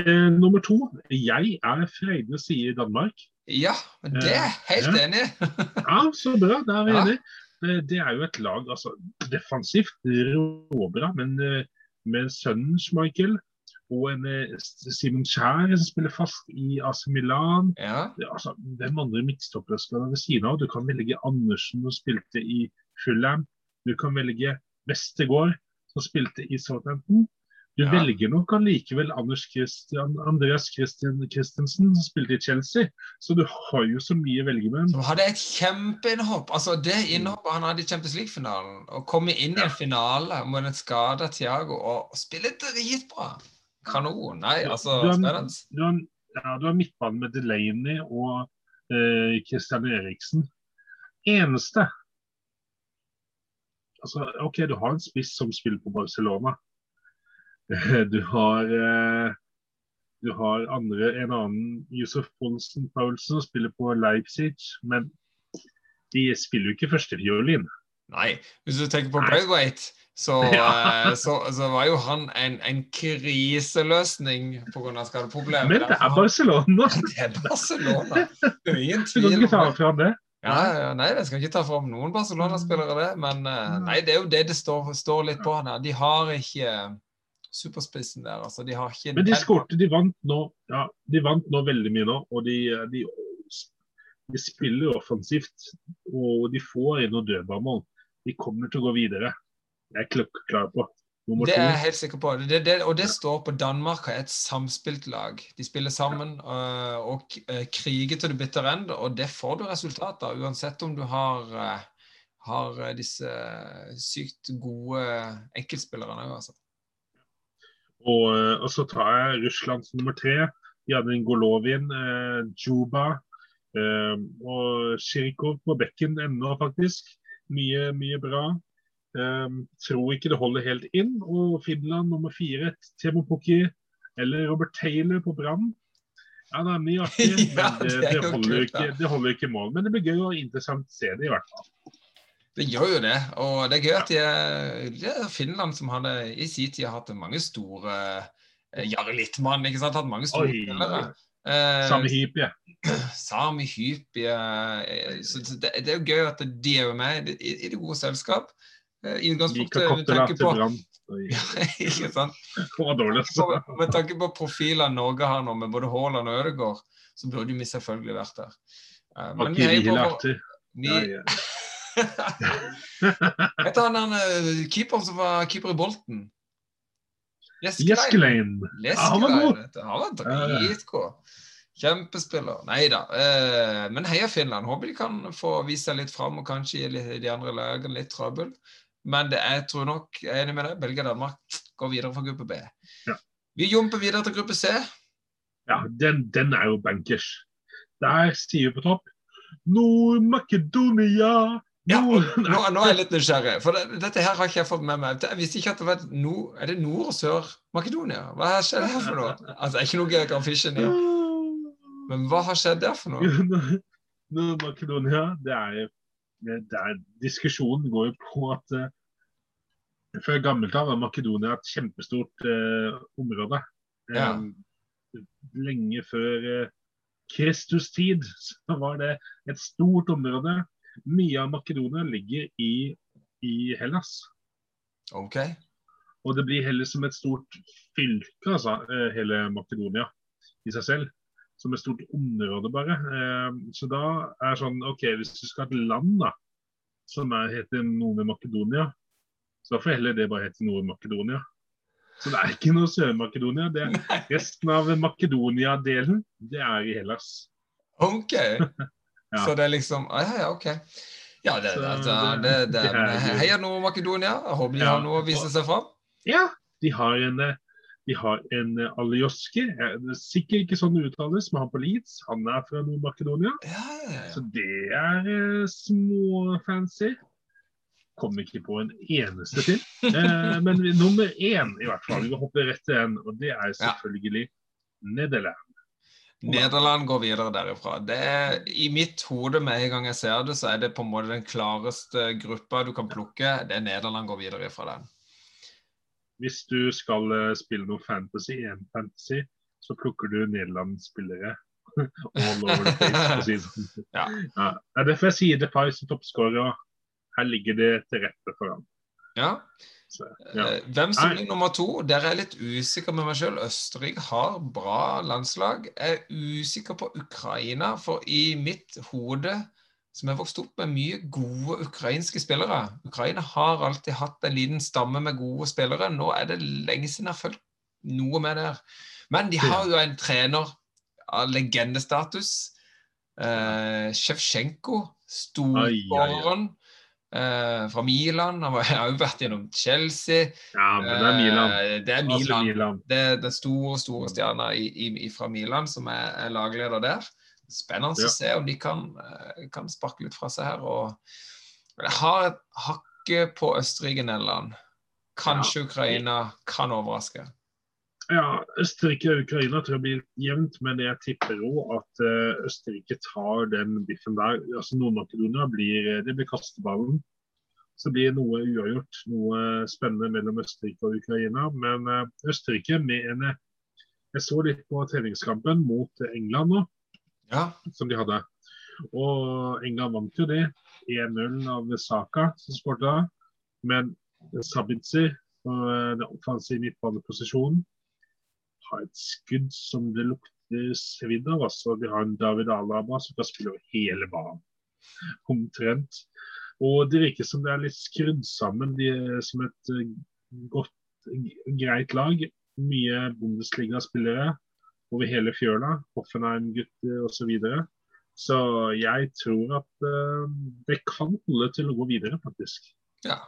[SPEAKER 2] Eh, nummer to. Jeg er freidig å i Danmark.
[SPEAKER 1] Ja, det er jeg helt
[SPEAKER 2] Ja.
[SPEAKER 1] enig i.
[SPEAKER 2] Ja, så bra. Da er vi
[SPEAKER 1] Ja.
[SPEAKER 2] enige. Eh, Det er jo et lag altså, defensivt råbra, men eh, med sønnen Schmeichel og en eh, Simon Kjær som spiller fast i AC Milan.
[SPEAKER 1] Ja.
[SPEAKER 2] Det, altså, hvem andre midtstoppere skal være ved siden av? Du kan velge Andersen som spilte i Fulham. Du kan velge Vestegård, som spilte i Southampton. Du
[SPEAKER 1] Ja.
[SPEAKER 2] velger nok allikevel Christian, Andreas Christian Christensen som spilte i Chelsea. Så du har jo så mye å velge mellom.
[SPEAKER 1] Som hadde et kjempeinnhopp. Altså, det innhoppet han hadde i Champions League-finalen, å komme inn i en finale med en skada Thiago og spille dritbra. Kanon. Nei, altså
[SPEAKER 2] Du har-. Du har, ja, du har midtbanen med Delaney og eh, Christian Eriksen. Eneste altså, OK, du har en spiss som spiller på Barcelona. Du har eh, du har andre, en annen Josef Bonsen Paulsen som spiller på Leipzig. Men de spiller jo ikke førstefiolin.
[SPEAKER 1] Nei. Hvis du tenker på. Braithwaite, så,
[SPEAKER 2] Ja.
[SPEAKER 1] eh, så, så var jo han en, en kriseløsning pga. skadeproblemer.
[SPEAKER 2] Men det er Barcelona!
[SPEAKER 1] Det er Barcelona. Det er ingen tvil om det. Ja, nei, jeg skal ikke ta fram noen Barcelona-spillere, det. Men eh, nei, det er jo det det står, står litt på her. De har ikke superspissen der. altså. De har ikke
[SPEAKER 2] Men de skårte, de vant nå ja, de vant nå veldig mye nå. Og de, de, de spiller offensivt. Og de får inn noen dødballmål. De kommer til å gå videre. Jeg er klokkeklar på.
[SPEAKER 1] Det er jeg helt sikker på. Det, det, og det står på Danmark har et samspilt lag. De spiller sammen uh, og uh, kriger til det bitter end, og det får du resultat av, uansett om du har, uh, har disse sykt gode enkeltspillerne òg, altså.
[SPEAKER 2] Og, og så tar jeg Russland som nummer tre. Janin Golovin, Juba eh, og Sjirikov på bekken ennå, faktisk. Mye, mye bra. Eh, tror ikke det holder helt inn. Og Finland nummer fire, Temo Pukki eller Robert Taylor på Brann. Ja, det er mye artig, men det,
[SPEAKER 1] det er
[SPEAKER 2] det, holder ikke, det holder ikke mål. Men det blir gøy og interessant å se det, i hvert fall.
[SPEAKER 1] Det gjør jo det. Og det er gøy at de det er Finland som hadde i sin tid hatt mange store eh, Jarre Littmann, ikke sant? Hatt mange store spillere. Eh,
[SPEAKER 2] Samme hype.
[SPEAKER 1] Sami Hypie eh, så så det, det er jo gøy at de er med i, i det gode selskap. Eh, I
[SPEAKER 2] Liker
[SPEAKER 1] utgangspunktet med
[SPEAKER 2] Kottela til
[SPEAKER 1] på Ikke sant? Med, tanke på profiler Norge har nå, med både Haaland og Ødegaard, så burde vi selvfølgelig vært der. Eh, Men vi er på vi. Vet du han eh, keeperen som var keeper i Bolten? Jeskelein.
[SPEAKER 2] Han var god.
[SPEAKER 1] Han var dritgod. Kjempespiller. Nei da. Eh, men heia Finland. Håper de kan få vise seg litt fram og kanskje gi de andre lagene litt trøbbel. Men det, jeg tror nok, jeg er enig med deg, Belgia og Danmark går videre fra gruppe B.
[SPEAKER 2] Ja.
[SPEAKER 1] Vi jumper videre til gruppe C.
[SPEAKER 2] Ja, den, den er jo bankers. Der sier vi på topp Nord-Makedonia!
[SPEAKER 1] Ja, Nå, nå er jeg litt nysgjerrig, for det, dette her har ikke jeg fått med meg. Jeg visste ikke at det var nord, Er det Nord- og Sør-Makedonia? Hva har skjedd her for noe? Altså, ikke noe geografigeni, men hva har skjedd der for noe?
[SPEAKER 2] Nord-Makedonia, det er jo det er, Diskusjonen går jo på at uh, før gammelt av var Makedonia et kjempestort uh, område. Eh,
[SPEAKER 1] Ja.
[SPEAKER 2] Lenge før uh, Kristus tid så var det et stort område. Mye av Makedonia ligger i, i Hellas.
[SPEAKER 1] OK.
[SPEAKER 2] Og det blir heller som et stort fylke, altså, eh, hele Makedonia i seg selv. Som et stort område, bare. Eh, Så da er sånn OK, hvis du skal ha et land da, som er, heter Nord-Makedonia, så får heller det bare hete Nord-Makedonia. Så det er ikke noe Sør-Makedonia. det Resten av Makedonia-delen, det er i Hellas.
[SPEAKER 1] OK. Så det er liksom ah, Ja, ja, OK. Ja, det, det, det,
[SPEAKER 2] det-.
[SPEAKER 1] Heia Nord-Makedonia. Håper de
[SPEAKER 2] Ja.
[SPEAKER 1] har noe å vise seg fram.
[SPEAKER 2] Ja, de har en, de har en eh, Alioski. eh, er Sikkert ikke sånn det uttales, men han på Leeds, han er fra Nord-Makedonia.
[SPEAKER 1] Ja, ja, ja.
[SPEAKER 2] Så det er eh, småfancy. Kom ikke på en eneste til. Eh, men vi- nummer én, i hvert fall. Vi må hoppe rett til den, og det er selvfølgelig Nederland.
[SPEAKER 1] Nederland går videre derifra. Det er, I mitt hode med en gang jeg ser det, så er det på en måte den klareste gruppa du kan plukke. Det er Nederland går videre fra den.
[SPEAKER 2] Hvis du skal eh, spille noe fantasy, en fantasy, så plukker du Nederland-spillere. Sånn.
[SPEAKER 1] Ja.
[SPEAKER 2] Ja, det er derfor jeg sier Depay som toppskårer. Her ligger det til rette for ham.
[SPEAKER 1] Ja.
[SPEAKER 2] Så, ja.
[SPEAKER 1] Eh, Hvem som blir nummer to? Der er jeg litt usikker med meg sjøl. Østerrike har bra landslag. Jeg er usikker på Ukraina, for i mitt hode, som er vokst opp med mye gode ukrainske spillere Ukraina har alltid hatt en liten stamme med gode spillere. Nå er det lenge siden jeg har fulgt noe med der. Men de har jo en trener av legendestatus. Eh, Sjevsjenko, storskåreren eh, fra Milan. Han var- har jo vært gjennom Chelsea.
[SPEAKER 2] ja, men det er Milan.
[SPEAKER 1] Eh, det er Milan.
[SPEAKER 2] Milan.
[SPEAKER 1] Det er den store store stjerna i, i, i- fra Milan som er, er lagleder der. Spennende
[SPEAKER 2] Ja.
[SPEAKER 1] å se om de kan, eh, kan sparke litt fra seg her. Og jeg har et hakke på Østerrike-Nederland. Kanskje Ukraina kan overraske.
[SPEAKER 2] Ja, Østerrike og Ukraina tror jeg blir jevnt, men jeg tipper jo at uh, Østerrike tar den biffen der. Altså Nord-Makedonia blir, det blir kasteballen. Så blir det noe uavgjort, noe spennende mellom Østerrike og Ukraina. Men Østerrike med en Jeg så litt på treningskampen mot England nå,
[SPEAKER 1] Ja.
[SPEAKER 2] som de hadde. Og England vant jo det. 1-0 av Saka som skåret. Men Sabitzi på den offensive midtbaneposisjonen har et skudd som det lukter svidd av. Altså, de har en David Alaba som kan spille over hele banen. Omtrent. Og det virker som det er litt skrudd sammen. De er som et uh, godt, greit lag. Mye Bundesliga-spillere over hele fjøla. Hoffenheim-gutter osv. Så, videre. så jeg tror at uh, det kan holde til å gå videre, faktisk.
[SPEAKER 1] ja.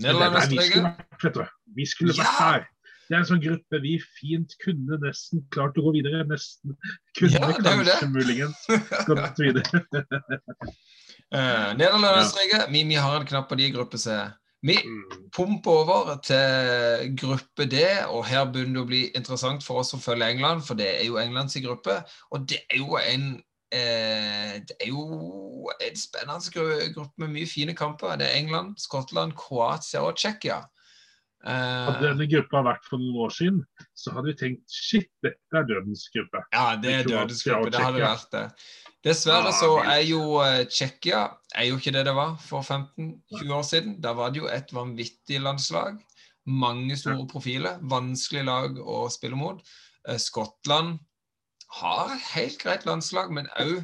[SPEAKER 2] Er
[SPEAKER 1] Nederland,
[SPEAKER 2] der vi skulle
[SPEAKER 1] Østerrike.
[SPEAKER 2] vært, vet du. Vi skulle vært
[SPEAKER 1] Ja!
[SPEAKER 2] her. Det er en sånn gruppe vi fint kunne nesten klart å gå videre. Nesten kunne
[SPEAKER 1] Ja,
[SPEAKER 2] kanskje muligens gått videre.
[SPEAKER 1] uh, Nederland og
[SPEAKER 2] Ja.
[SPEAKER 1] Østerrike. Vi, vi har en knapp på de gruppe C. Vi
[SPEAKER 2] Mm.
[SPEAKER 1] pumper over til gruppe D, og her begynner det å bli interessant for oss å følge England, for det er jo Englands gruppe. Og det er jo en eh, det er jo en spennende gru- gruppe med mye fine kamper. Det er England, Skottland, Kroatia og Tsjekkia. Eh,
[SPEAKER 2] Hadde denne gruppa vært for noen år siden, så hadde vi tenkt shit, dette er dødens gruppe.
[SPEAKER 1] Ja, det er dødens gruppe. Det hadde vært det. Dessverre så er jo eh, Tsjekkia er jo ikke det det var for 15-20 år siden. Da var det jo et vanvittig landslag. Mange store profiler. Vanskelig lag å spille mot. Eh, Skottland har et helt greit landslag, men òg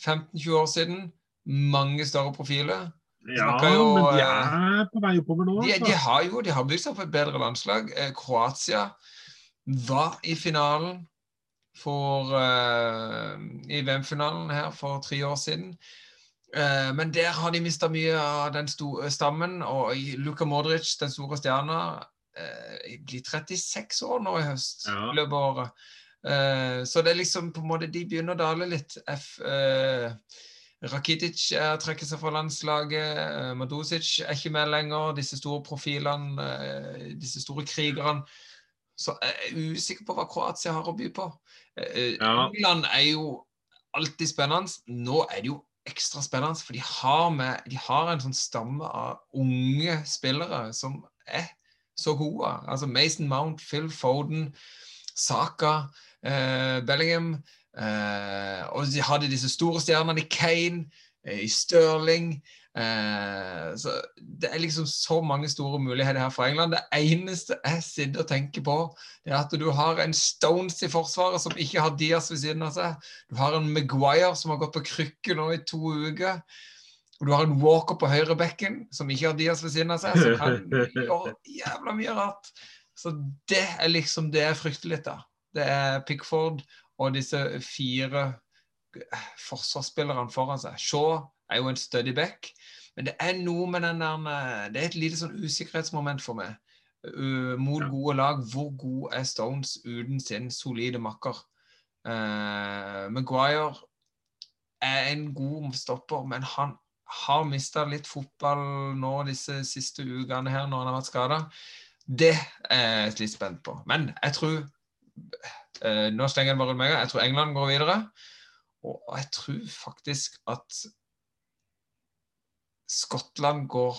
[SPEAKER 1] 15-20 år siden. Mange større profiler.
[SPEAKER 2] Ja,
[SPEAKER 1] jo,
[SPEAKER 2] men de
[SPEAKER 1] eh,
[SPEAKER 2] er på vei oppover nå.
[SPEAKER 1] De,
[SPEAKER 2] Altså.
[SPEAKER 1] de har jo de har bygd seg opp et bedre landslag. Kroatia var i finalen for uh, I VM-finalen her for tre år siden. Uh, men der har de mista mye av den store stammen. Og Luka Modric, den store stjerna, uh, blir 36 år nå i høst.
[SPEAKER 2] Ja.
[SPEAKER 1] løpet av året. Så det er liksom på en måte De begynner å dale litt. F, Rakitic trekker seg fra landslaget. Madusic er ikke med lenger. Disse store profilene, disse store krigerne. Så jeg er usikker på hva Kroatia har å by på. Eh,
[SPEAKER 2] Ja.
[SPEAKER 1] England er jo alltid spennende. Nå er det jo ekstra spennende, for de har, med, de har en sånn stamme av unge spillere som er så gode. Altså Mason Mount, Phil Foden, Saka, eh, Bellingham. Eh, og de hadde disse store stjernene i Kane, eh, i Stirling. Eh, så Det er liksom så mange store muligheter her for England. Det eneste jeg sitter og tenker på, det er at du har en Stones i forsvaret som ikke har Diaz ved siden av seg. Du har en Maguire som har gått på krykke nå i to uker. Og du har en Walker på høyrebekken som ikke har Diaz ved siden av seg, som kan gjøre jævla mye rart. Så det er liksom det jeg frykter litt av. Det er Pickford og disse fire forsvarsspillerne foran seg. Shaw er jo en stødig back, men det er noe med den der Det er et lite sånn usikkerhetsmoment for meg. Uh, mot gode lag. Hvor god er Stones uten sin solide makker? Uh, Maguire er en god stopper, men han har mista litt fotball nå disse siste ukene her når han har vært skada. Det er jeg litt spent på. Men jeg tror uh, Nå slenger jeg bare rundt meg. Jeg tror England går videre. Og jeg tror faktisk at Skottland går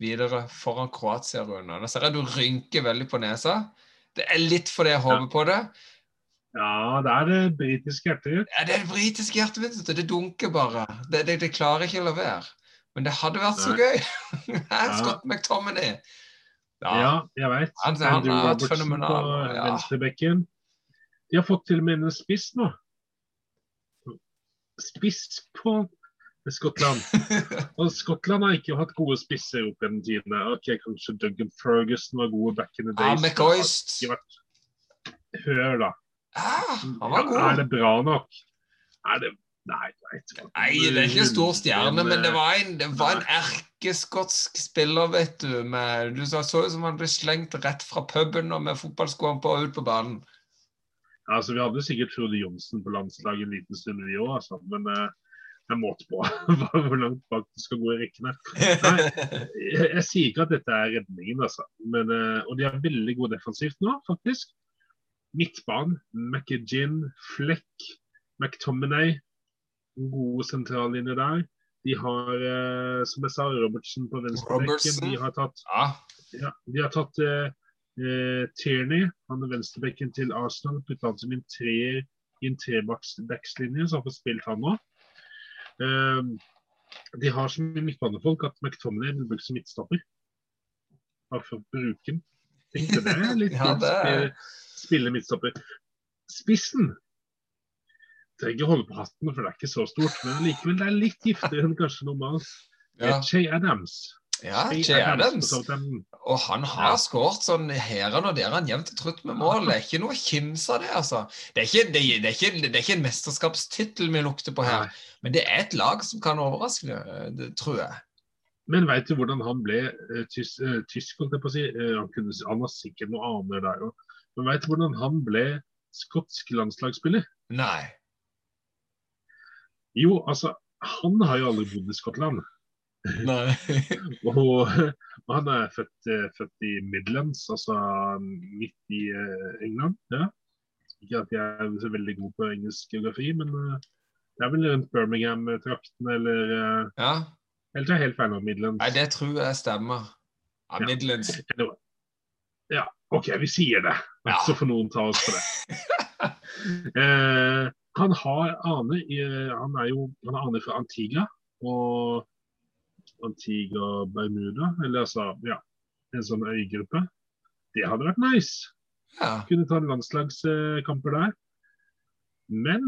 [SPEAKER 1] videre foran Kroatia, Rune. Da ser jeg du rynker veldig på nesa. Det er litt fordi jeg håper på det.
[SPEAKER 2] Ja, det er det britiske hjertet.
[SPEAKER 1] Ja, det er det britiske hjertet mitt. Det dunker bare. Det, det, det klarer ikke å la være. Men det hadde vært så
[SPEAKER 2] Nei.
[SPEAKER 1] gøy! Her,
[SPEAKER 2] Ja.
[SPEAKER 1] Scott McTominay.
[SPEAKER 2] Ja,
[SPEAKER 1] Ja.
[SPEAKER 2] jeg veit.
[SPEAKER 1] Han- han
[SPEAKER 2] Andrew er et
[SPEAKER 1] fenomenal, ja.
[SPEAKER 2] venstrebekken. De har fått til og med en spiss nå. Spiss på Skottland. Og Skottland har ikke hatt gode spisser opp gjennom tidene. Ok, Kanskje Duncan Ferguson var god back in the
[SPEAKER 1] Ja,
[SPEAKER 2] days.
[SPEAKER 1] McCoist.
[SPEAKER 2] Har ikke vært- Hør, da.
[SPEAKER 1] Ah, han var
[SPEAKER 2] Ja, Er det bra nok? Er det Nei.
[SPEAKER 1] Nei, det er ikke en stor stjerne, men det var en, det var en erkeskotsk spiller, vet du. Med, du så så ut som han ble slengt rett fra puben og med fotballskoene på og ut på banen.
[SPEAKER 2] Altså, Vi hadde sikkert Frode Johnsen på landslaget en liten stund, vi òg, altså. men uh, er måte på hvor langt bak du skal gå i rekkene. Jeg, jeg sier ikke at dette er redningen, altså. Men, eh, og de er veldig gode defensivt nå, faktisk. midtbanen, McEgin, Fleck, McTominay. Gode sentrallinjer der. De har, eh, som jeg sa, Robertsen på venstrebekken. De har tatt,
[SPEAKER 1] Ja.
[SPEAKER 2] de har tatt eh, eh, Tierney, han er venstrebekken til Arsenal, puttet han som en treer i en trebackslinje, så han får spilt han nå. Eh, de har så mye midtbanefolk at McTominay blir brukt som midtstopper. Bare for å bruke den. Tenkte det er litt
[SPEAKER 1] Ja, det er-
[SPEAKER 2] Spille, spille midtstopper. Spissen trenger å holde på hatten, for det er ikke så stort. Men likevel, det er litt giftigere enn kanskje normalt.
[SPEAKER 1] Ja,
[SPEAKER 2] Che Adams.
[SPEAKER 1] Ja Jay Adams. Og han har
[SPEAKER 2] Ja.
[SPEAKER 1] skåret sånn her og der han jevnt og trutt med mål. Det er ikke noe å kimse av det, altså. Det er ikke, det, det er ikke, det er ikke en mesterskapstittel vi lukter på her,
[SPEAKER 2] Nei.
[SPEAKER 1] men det er et lag som kan overraske, det, tror jeg.
[SPEAKER 2] Men veit du hvordan han ble eh, eh, tysk, holdt jeg på å si? Eh, han, kunne, han var sikkert noe annet der òg. Men veit du hvordan han ble skotsk landslagsspiller?
[SPEAKER 1] Nei.
[SPEAKER 2] Jo, altså, han har jo aldri bodd i Skottland. Og, og han er født, født i Midlands, altså midt i eh, England. ja. Ikke at jeg er så veldig god på engelsk geografi, men eh, det er vel rundt Birmingham-trakten eller eh,
[SPEAKER 1] Ja.
[SPEAKER 2] Eller tar jeg helt feil om Midlands?
[SPEAKER 1] Nei, det tror jeg stemmer. Ja. Midlands.
[SPEAKER 2] Ja, OK, vi sier det.
[SPEAKER 1] Ja.
[SPEAKER 2] Så får noen ta oss på det. eh, han har ane i, Han er jo han har ane fra Antigua og Antigua Bermuda, eller altså ja, en sånn øygruppe. Det hadde vært nice.
[SPEAKER 1] Ja.
[SPEAKER 2] Kunne ta landslagskamper der. Men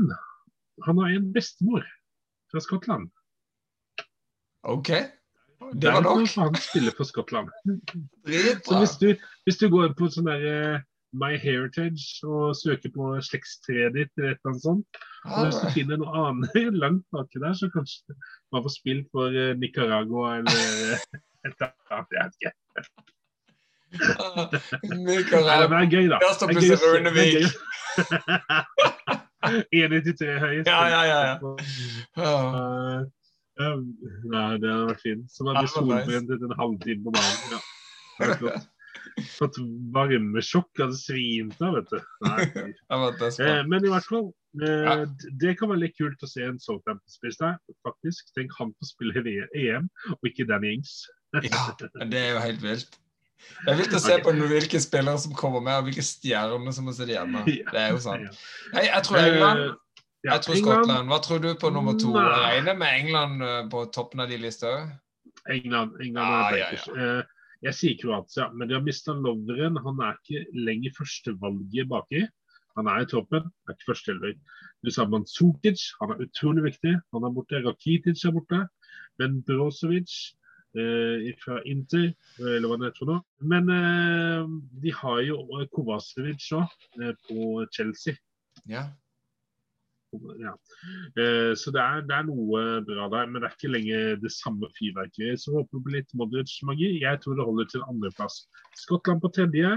[SPEAKER 2] han har en bestemor fra Skottland.
[SPEAKER 1] OK. Det var
[SPEAKER 2] Derfor
[SPEAKER 1] nok.
[SPEAKER 2] får han spille for Skottland. Så hvis du, hvis du går på sånn der eh, My Heritage og søker på slektstreet ditt, eller et eller annet sånt, og hvis du finner noe annet langt baki der, så kanskje man får spilt for eh, Nicaragua eller et annet. Jeg vet ikke.
[SPEAKER 1] Nicaragua.
[SPEAKER 2] det er gøy, da.
[SPEAKER 1] Der står plutselig
[SPEAKER 2] gøy. 1,93 høy.
[SPEAKER 1] Ja, ja, ja, ja. Ja.
[SPEAKER 2] Eh, eh, nei, det hadde vært fint.
[SPEAKER 1] Ja,
[SPEAKER 2] blir
[SPEAKER 1] var
[SPEAKER 2] solbrent etter en halvtime på dagen. Ja. Det er flott. Fått varmesjokk, hadde svimt av, vet du. Nei. Eh, men i hvert fall, eh,
[SPEAKER 1] Ja.
[SPEAKER 2] det kan være litt kult å se en Southampton-spiss der. faktisk. Tenk han får spille i EM, og ikke Danny Ings.
[SPEAKER 1] Ja, det er jo helt vilt. Det er vilt å se på hvilke spillere som kommer med, og hvilke stjerner som må sitte hjemme.
[SPEAKER 2] Ja.
[SPEAKER 1] Det er jo sant.
[SPEAKER 2] Ja.
[SPEAKER 1] Hei, jeg tror England.
[SPEAKER 2] Eh, ja,
[SPEAKER 1] Jeg tror
[SPEAKER 2] England,
[SPEAKER 1] Skottland. Hva tror du på nummer to?
[SPEAKER 2] Nei.
[SPEAKER 1] Regner med England på toppen av de listene?
[SPEAKER 2] England, England
[SPEAKER 1] Ah, ja,
[SPEAKER 2] bankers. Eh, Jeg sier Kroatia, men de har mista loveren. Han er ikke lenger førstevalget baki. Han er i troppen, er ikke førsteelver. Du sa Manzukic, han er utrolig viktig. Han er borte. Rakitic er borte. Men Brozovic eh, fra Inter, eller hva det heter nå. Men eh, de har jo Kovacevic òg, eh, på Chelsea.
[SPEAKER 1] Ja.
[SPEAKER 2] Ja. Eh, så det er, det er noe bra der, men det er ikke lenger det samme fyrverkeriet. Så håper vi på litt Modric-magi. Jeg tror det holder til andreplass. Skottland på tredje.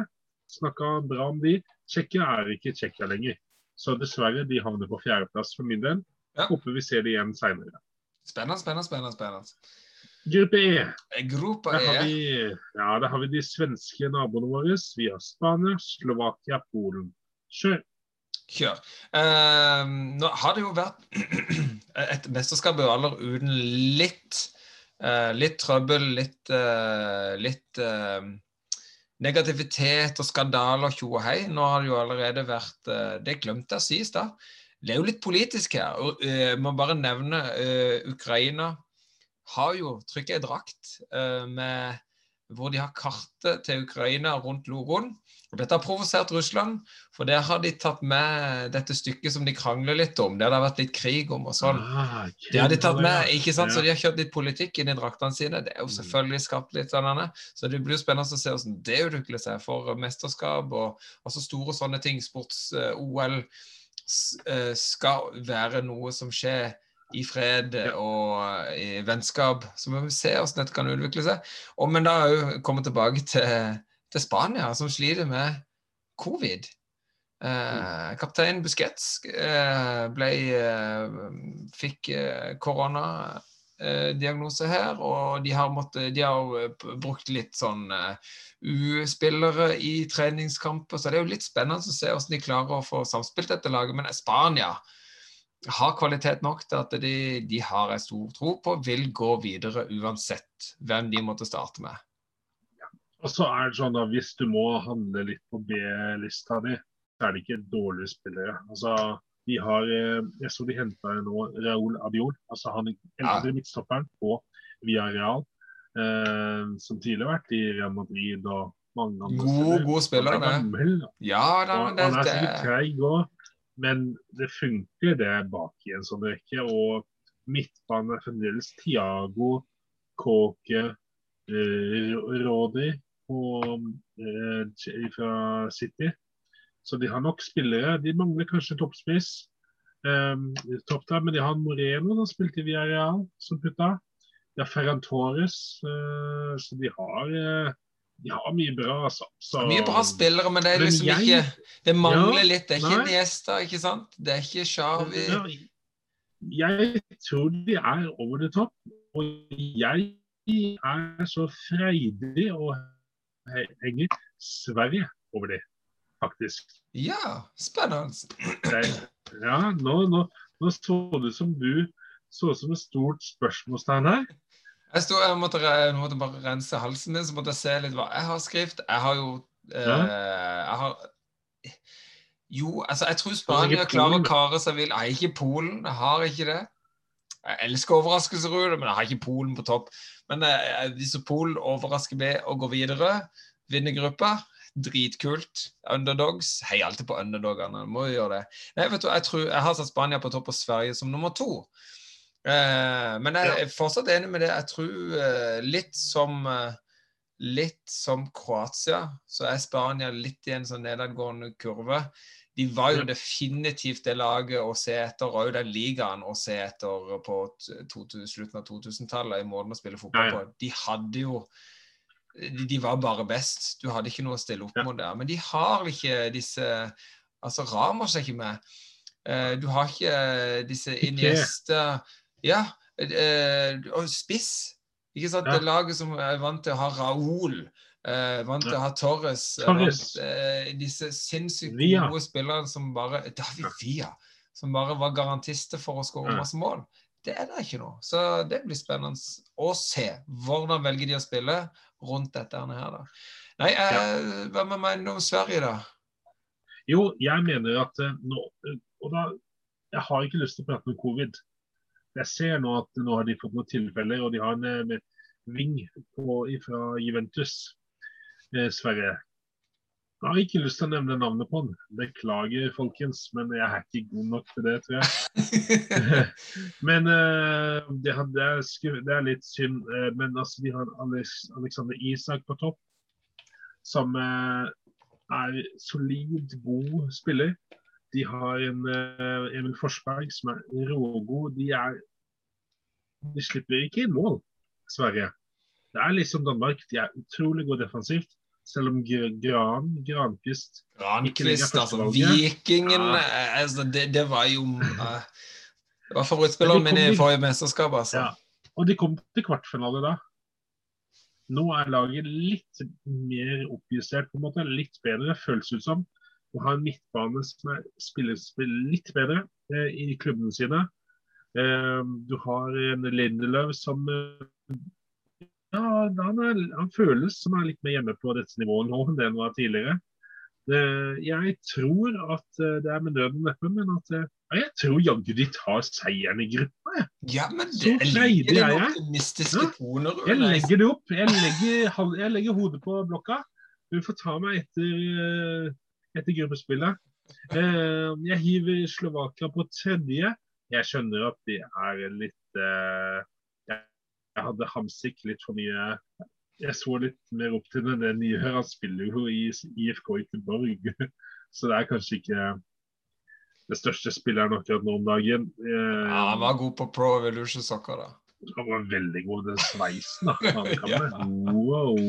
[SPEAKER 2] Snakka bra om de. Tsjekkia er ikke Tsjekkia lenger. Så dessverre, de havner på fjerdeplass for min del.
[SPEAKER 1] Ja.
[SPEAKER 2] Håper vi ser det igjen seinere.
[SPEAKER 1] Spennende, spennende, spennende. spennende.
[SPEAKER 2] Gruppe E.
[SPEAKER 1] Europa
[SPEAKER 2] Der har,
[SPEAKER 1] er
[SPEAKER 2] vi, ja, der har vi de svenske naboene våre. Vi har Spania, Slovakia, Polen. Kjør.
[SPEAKER 1] Kjør. Uh, nå har det jo vært et mesterskap i Hvaler uten litt uh, litt trøbbel, litt, uh, litt eh, negativitet og skandaler og tjo og hei. Nå har det jo allerede vært eh, Det glemte jeg å si i stad. Det er jo litt politisk her. og Jeg må bare nevne Ukraina har jo trykket ei drakt med hvor de har kartet til Ukraina rundt logoen. Og Dette har provosert Russland, for der har de tatt med dette stykket som de krangler litt om. Det har vært litt krig om og sånn.
[SPEAKER 2] Ah,
[SPEAKER 1] Det har de tatt med, ikke sant? Så de har kjørt litt politikk inn i draktene sine. Det er jo
[SPEAKER 2] Mm.
[SPEAKER 1] selvfølgelig skapt litt sånn. Så det blir jo spennende å se hvordan det utvikler seg for mesterskap og altså store sånne ting. Sports-OL skal være noe som skjer i fred og i vennskap. Så vi må se hvordan dette kan utvikle seg. Og, men da er vi kommet tilbake til, til Spania, som sliter med covid. Eh, kaptein Busquets eh, ble, eh, fikk eh, korona. diagnose her, og de har, måttet, de har brukt litt sånn U-spillere i treningskamper, så det er jo litt spennende å se hvordan de klarer å få samspilt dette laget. Men Spania har kvalitet nok til at de, de har en stor tro på vil gå videre uansett hvem de måtte starte med.
[SPEAKER 2] Og så er det sånn da, Hvis du må handle litt på B-lista di, så er det ikke dårlige spillere. Altså, de har, eh, Jeg så de henta nå Raúl Abiol, altså han eldre ja. midtstopperen på Villarreal. Eh, som tidligere har vært i Real Madrid og mange andre
[SPEAKER 1] god. God spiller, det. Ja, da,
[SPEAKER 2] og, det, han er sikkert treig òg, men det funker det bak i en sånn rekke. Og midtbanen er fremdeles Tiago, Kåke, eh, Rådi eh, fra City. Så de har nok spillere. De mangler kanskje toppspiss. Um, topp der, men de har Moreno som spilte i Villarreal, som putta. De har Ferran Torres, uh, så de har, uh, har mye bra. Altså. Så,
[SPEAKER 1] mye bra spillere, men det er liksom jeg, ikke Det mangler ja, litt. Det er ikke nei. Niesta, ikke sant? Det er ikke Sjarvi
[SPEAKER 2] jeg tror de er over the top. Og jeg er så freidig og henger Sverige over det, faktisk.
[SPEAKER 1] Ja, spennende.
[SPEAKER 2] Ja, nå, nå, nå så det som du så som et stort spørsmålstegn her.
[SPEAKER 1] Jeg, stod, jeg måtte, måtte, bare rense halsen min, så måtte jeg se litt hva jeg har skrevet. Jeg har jo eh, jeg har, Jo, altså, jeg tror Spania klarer å kare seg vill. Jeg har ikke Polen, jeg har ikke det. Jeg elsker overraskelser, men jeg har ikke Polen på topp. Men eh, hvis Polen overrasker meg å gå videre, vinne gruppa, dritkult. Underdogs. Hei alltid på underdogene, må jo gjøre det. Nei, vet du, jeg, tror, jeg har satt Spania på topp og Sverige som nummer to. Eh, men jeg er fortsatt enig med det. Jeg tror eh, litt som eh, Litt som Kroatia, så er Spania litt i en sånn nedadgående kurve de var jo definitivt det laget å se etter, og den ligaen å se etter på slutten av 2000-tallet i måten å spille fotball på. De hadde jo de, var bare best. Du hadde ikke noe å stille opp mot der. Men de har ikke disse Altså, Ramos er ikke med. Du har ikke disse Iniesta Ja, eh, og spiss. Ikke sant? Det laget som er vant til å ha Raoul, eh, vant til å ha Torres. Eh, Torres. Vant, eh, disse sinnssykt gode spillerne som bare David Villa, som bare var garantister for å skåre masse mål. Det er det ikke nå. Så det blir spennende å se. Hvordan velger de å spille rundt dette her, da. Nei, eh, hva med meg om Sverige, da?
[SPEAKER 2] Jo, jeg mener at nå Og da Jeg har ikke lyst til å prate om covid. Jeg ser nå at nå har de fått noen tilfeller, og de har en ving fra Juventus eh, Sverre. Jeg har ikke lyst til å nevne navnet på han. Beklager, folkens, men jeg er ikke god nok til det, tror jeg. men uh, det, det, er det, er litt synd. Uh, men altså, de har Alexander Isak på topp, som er solid, god spiller. De har en Emil Forsberg som er rågod. De er De slipper ikke inn mål, Sverige. Det er liksom Danmark. De er utrolig gode defensivt. Selv om Gran, Grankvist
[SPEAKER 1] Grankvist, altså. Vikingen ja. Eh, altså, det, det, var jo uh, Det var favorittspilleren min i forrige mesterskap, altså. Ja.
[SPEAKER 2] Og de kom til kvartfinale da. Nå er laget litt mer oppjustert, på en måte. Litt bedre, føles ut som. Du har en midtbane som er, spiller, spiller litt bedre eh, i klubbene sine. Eh, du har en Lindeløv som eh, ja, han, er, han, føles som er litt mer hjemme på dette nivået nå enn det han var tidligere. Det, jeg tror at eh, det er med nøden neppe, men at eh, ja, jeg tror jaggu de tar seieren i gruppa.
[SPEAKER 1] Ja, men det Så freidig er jeg. Ja, toner,
[SPEAKER 2] jeg legger det opp. Jeg legger, jeg legger, hodet på blokka. Du får ta meg etter, eh, etter gruppespillet. Jeg hiver Slovakia på tredje. Jeg skjønner at de er litt jeg hadde Hamsik litt for mye Jeg så litt mer opp til den jeg gjør. Han spiller jo i IFK Göteborg, så det er kanskje ikke det største spilleren akkurat nå om dagen.
[SPEAKER 1] Eh, ja, Han var god på Pro Evolution Soccer, da.
[SPEAKER 2] Han var veldig god den sveisen, da. ja. Wow.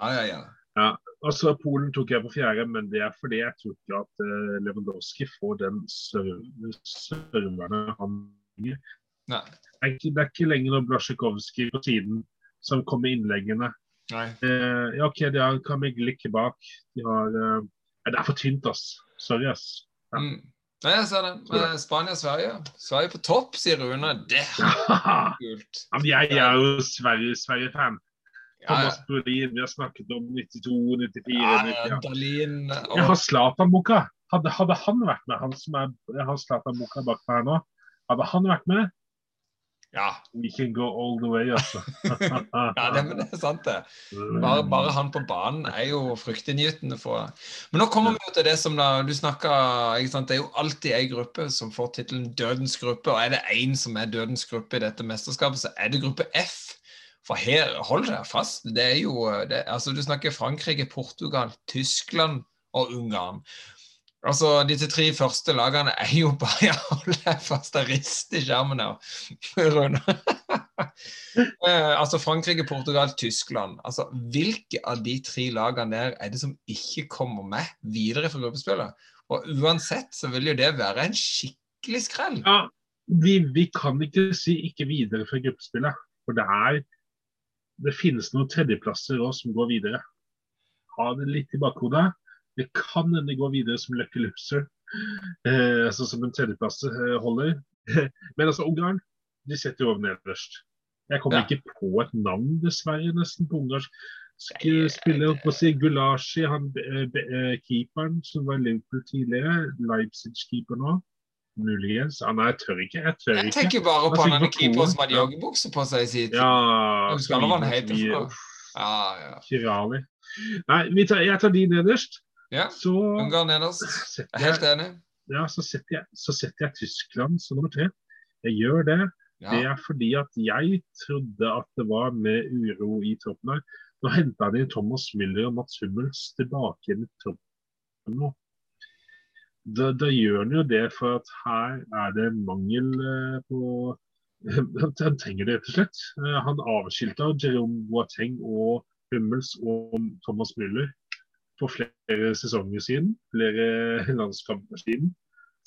[SPEAKER 1] Ja, ja, ja.
[SPEAKER 2] ja. Altså, Polen tok jeg på fjerde, men det er fordi jeg tror ikke at uh, Lewandowski får den serverne han
[SPEAKER 1] Nei.
[SPEAKER 2] Det er ikke, det er ikke lenger noe Blasjikovskij på siden som kommer med innleggene.
[SPEAKER 1] Nei.
[SPEAKER 2] Eh, ja, OK, de har Kamiglik bak. De har eh, Det er for tynt, ass. Sorry, ass. Ja.
[SPEAKER 1] Mm. Nei, jeg ser det. Eh, Spania-Sverige. Sverige på topp, sier Rune. Det er kult.
[SPEAKER 2] Ja, jeg, jeg er jo Sverige- Sverige-fan.
[SPEAKER 1] Ja, ja.
[SPEAKER 2] Thomas Brolin, vi har snakket om 92, 94,
[SPEAKER 1] Ja,
[SPEAKER 2] 90, ja. Jeg har Zlatan-boka. Hadde, hadde han vært med, han som er, jeg har Zlatan Muka bak her nå, hadde han vært med,
[SPEAKER 1] Ja,
[SPEAKER 2] we can go all the way, altså.
[SPEAKER 1] ja det, men det er sant, det. Bare, bare han på banen er jo fryktinngytende for Men nå kommer vi til det som da du snakka Det er jo alltid ei gruppe som får tittelen Dødens gruppe. Og er det én som er Dødens gruppe i dette mesterskapet, så er det gruppe F. For her, hold deg fast, det er jo det, Altså, du snakker Frankrike, Portugal, Tyskland og Ungarn. Altså, Disse tre første lagene er jo bare ja, Hold fast, og rister skjermen her. Eh, altså Frankrike, Portugal, Tyskland. Altså, Hvilke av de tre lagene der er det som ikke kommer med videre fra gruppespillet? Og uansett så vil jo det være en skikkelig skrell.
[SPEAKER 2] Ja, vi, vi kan ikke si ikke videre fra gruppespillet. For det er Det finnes noen tredjeplasser også som går videre. Ha det litt i bakhodet. Det kan hende gå videre som lucky loser. Eh, altså som en tredjeplass eh, holder. Men altså Ungarn, de setter jo over nederst. Jeg kommer
[SPEAKER 1] Ja.
[SPEAKER 2] ikke på et navn, dessverre, nesten på ungarsk spiller. På å si Gulashi, han eh, eh, keeperen som var Liverpool tidligere. Leipzig-keeper nå. Muligens. Ah, nei, jeg tør ikke. Jeg tør
[SPEAKER 1] Jeg
[SPEAKER 2] ikke.
[SPEAKER 1] tenker bare
[SPEAKER 2] Jeg
[SPEAKER 1] på han keeperen som hadde
[SPEAKER 2] ja.
[SPEAKER 1] joggebukse på seg i sin tid.
[SPEAKER 2] Ja,
[SPEAKER 1] Jeg husker hva han heter Ja, ja.
[SPEAKER 2] Kirali. Nei, vi tar, jeg tar de nederst.
[SPEAKER 1] ja.
[SPEAKER 2] Så
[SPEAKER 1] Ungarn nederst. Jeg helt enig.
[SPEAKER 2] ja, så setter jeg, så setter jeg Tyskland som nummer tre. Jeg gjør det. Det er fordi at jeg trodde at det var med uro i troppen her. Nå henta de Thomas Müller og Mats Hummels tilbake i troppen nå. Da, da gjør han jo det for at her er det mangel eh, på Han trenger det rett og slett. Eh, Han avskilta Jerome Boateng og Hummels og Thomas Müller for flere sesonger siden. Flere landskamper siden.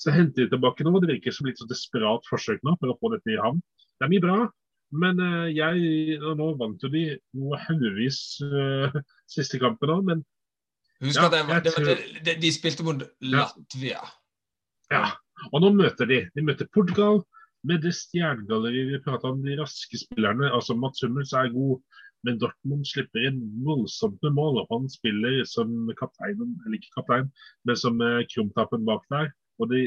[SPEAKER 2] Så henter de tilbake nå. Det virker som litt så desperat forsøk nå for å få dette i havn. Det er mye bra, men eh, jeg Nå vant jo de noe haugevis siste kampen òg, men
[SPEAKER 1] Husk
[SPEAKER 2] Ja,
[SPEAKER 1] at det, var- det, var- de spilte mot Latvia.
[SPEAKER 2] ja. Og nå møter de. De møter Portugal med det stjernegalleriet vi prata om, de raske spillerne. Altså Mats Hummels er god, men Dortmund slipper inn voldsomt med mål. og Han spiller som kapteinen, eller ikke kaptein, men som eh, krumtappen bak der. Og de,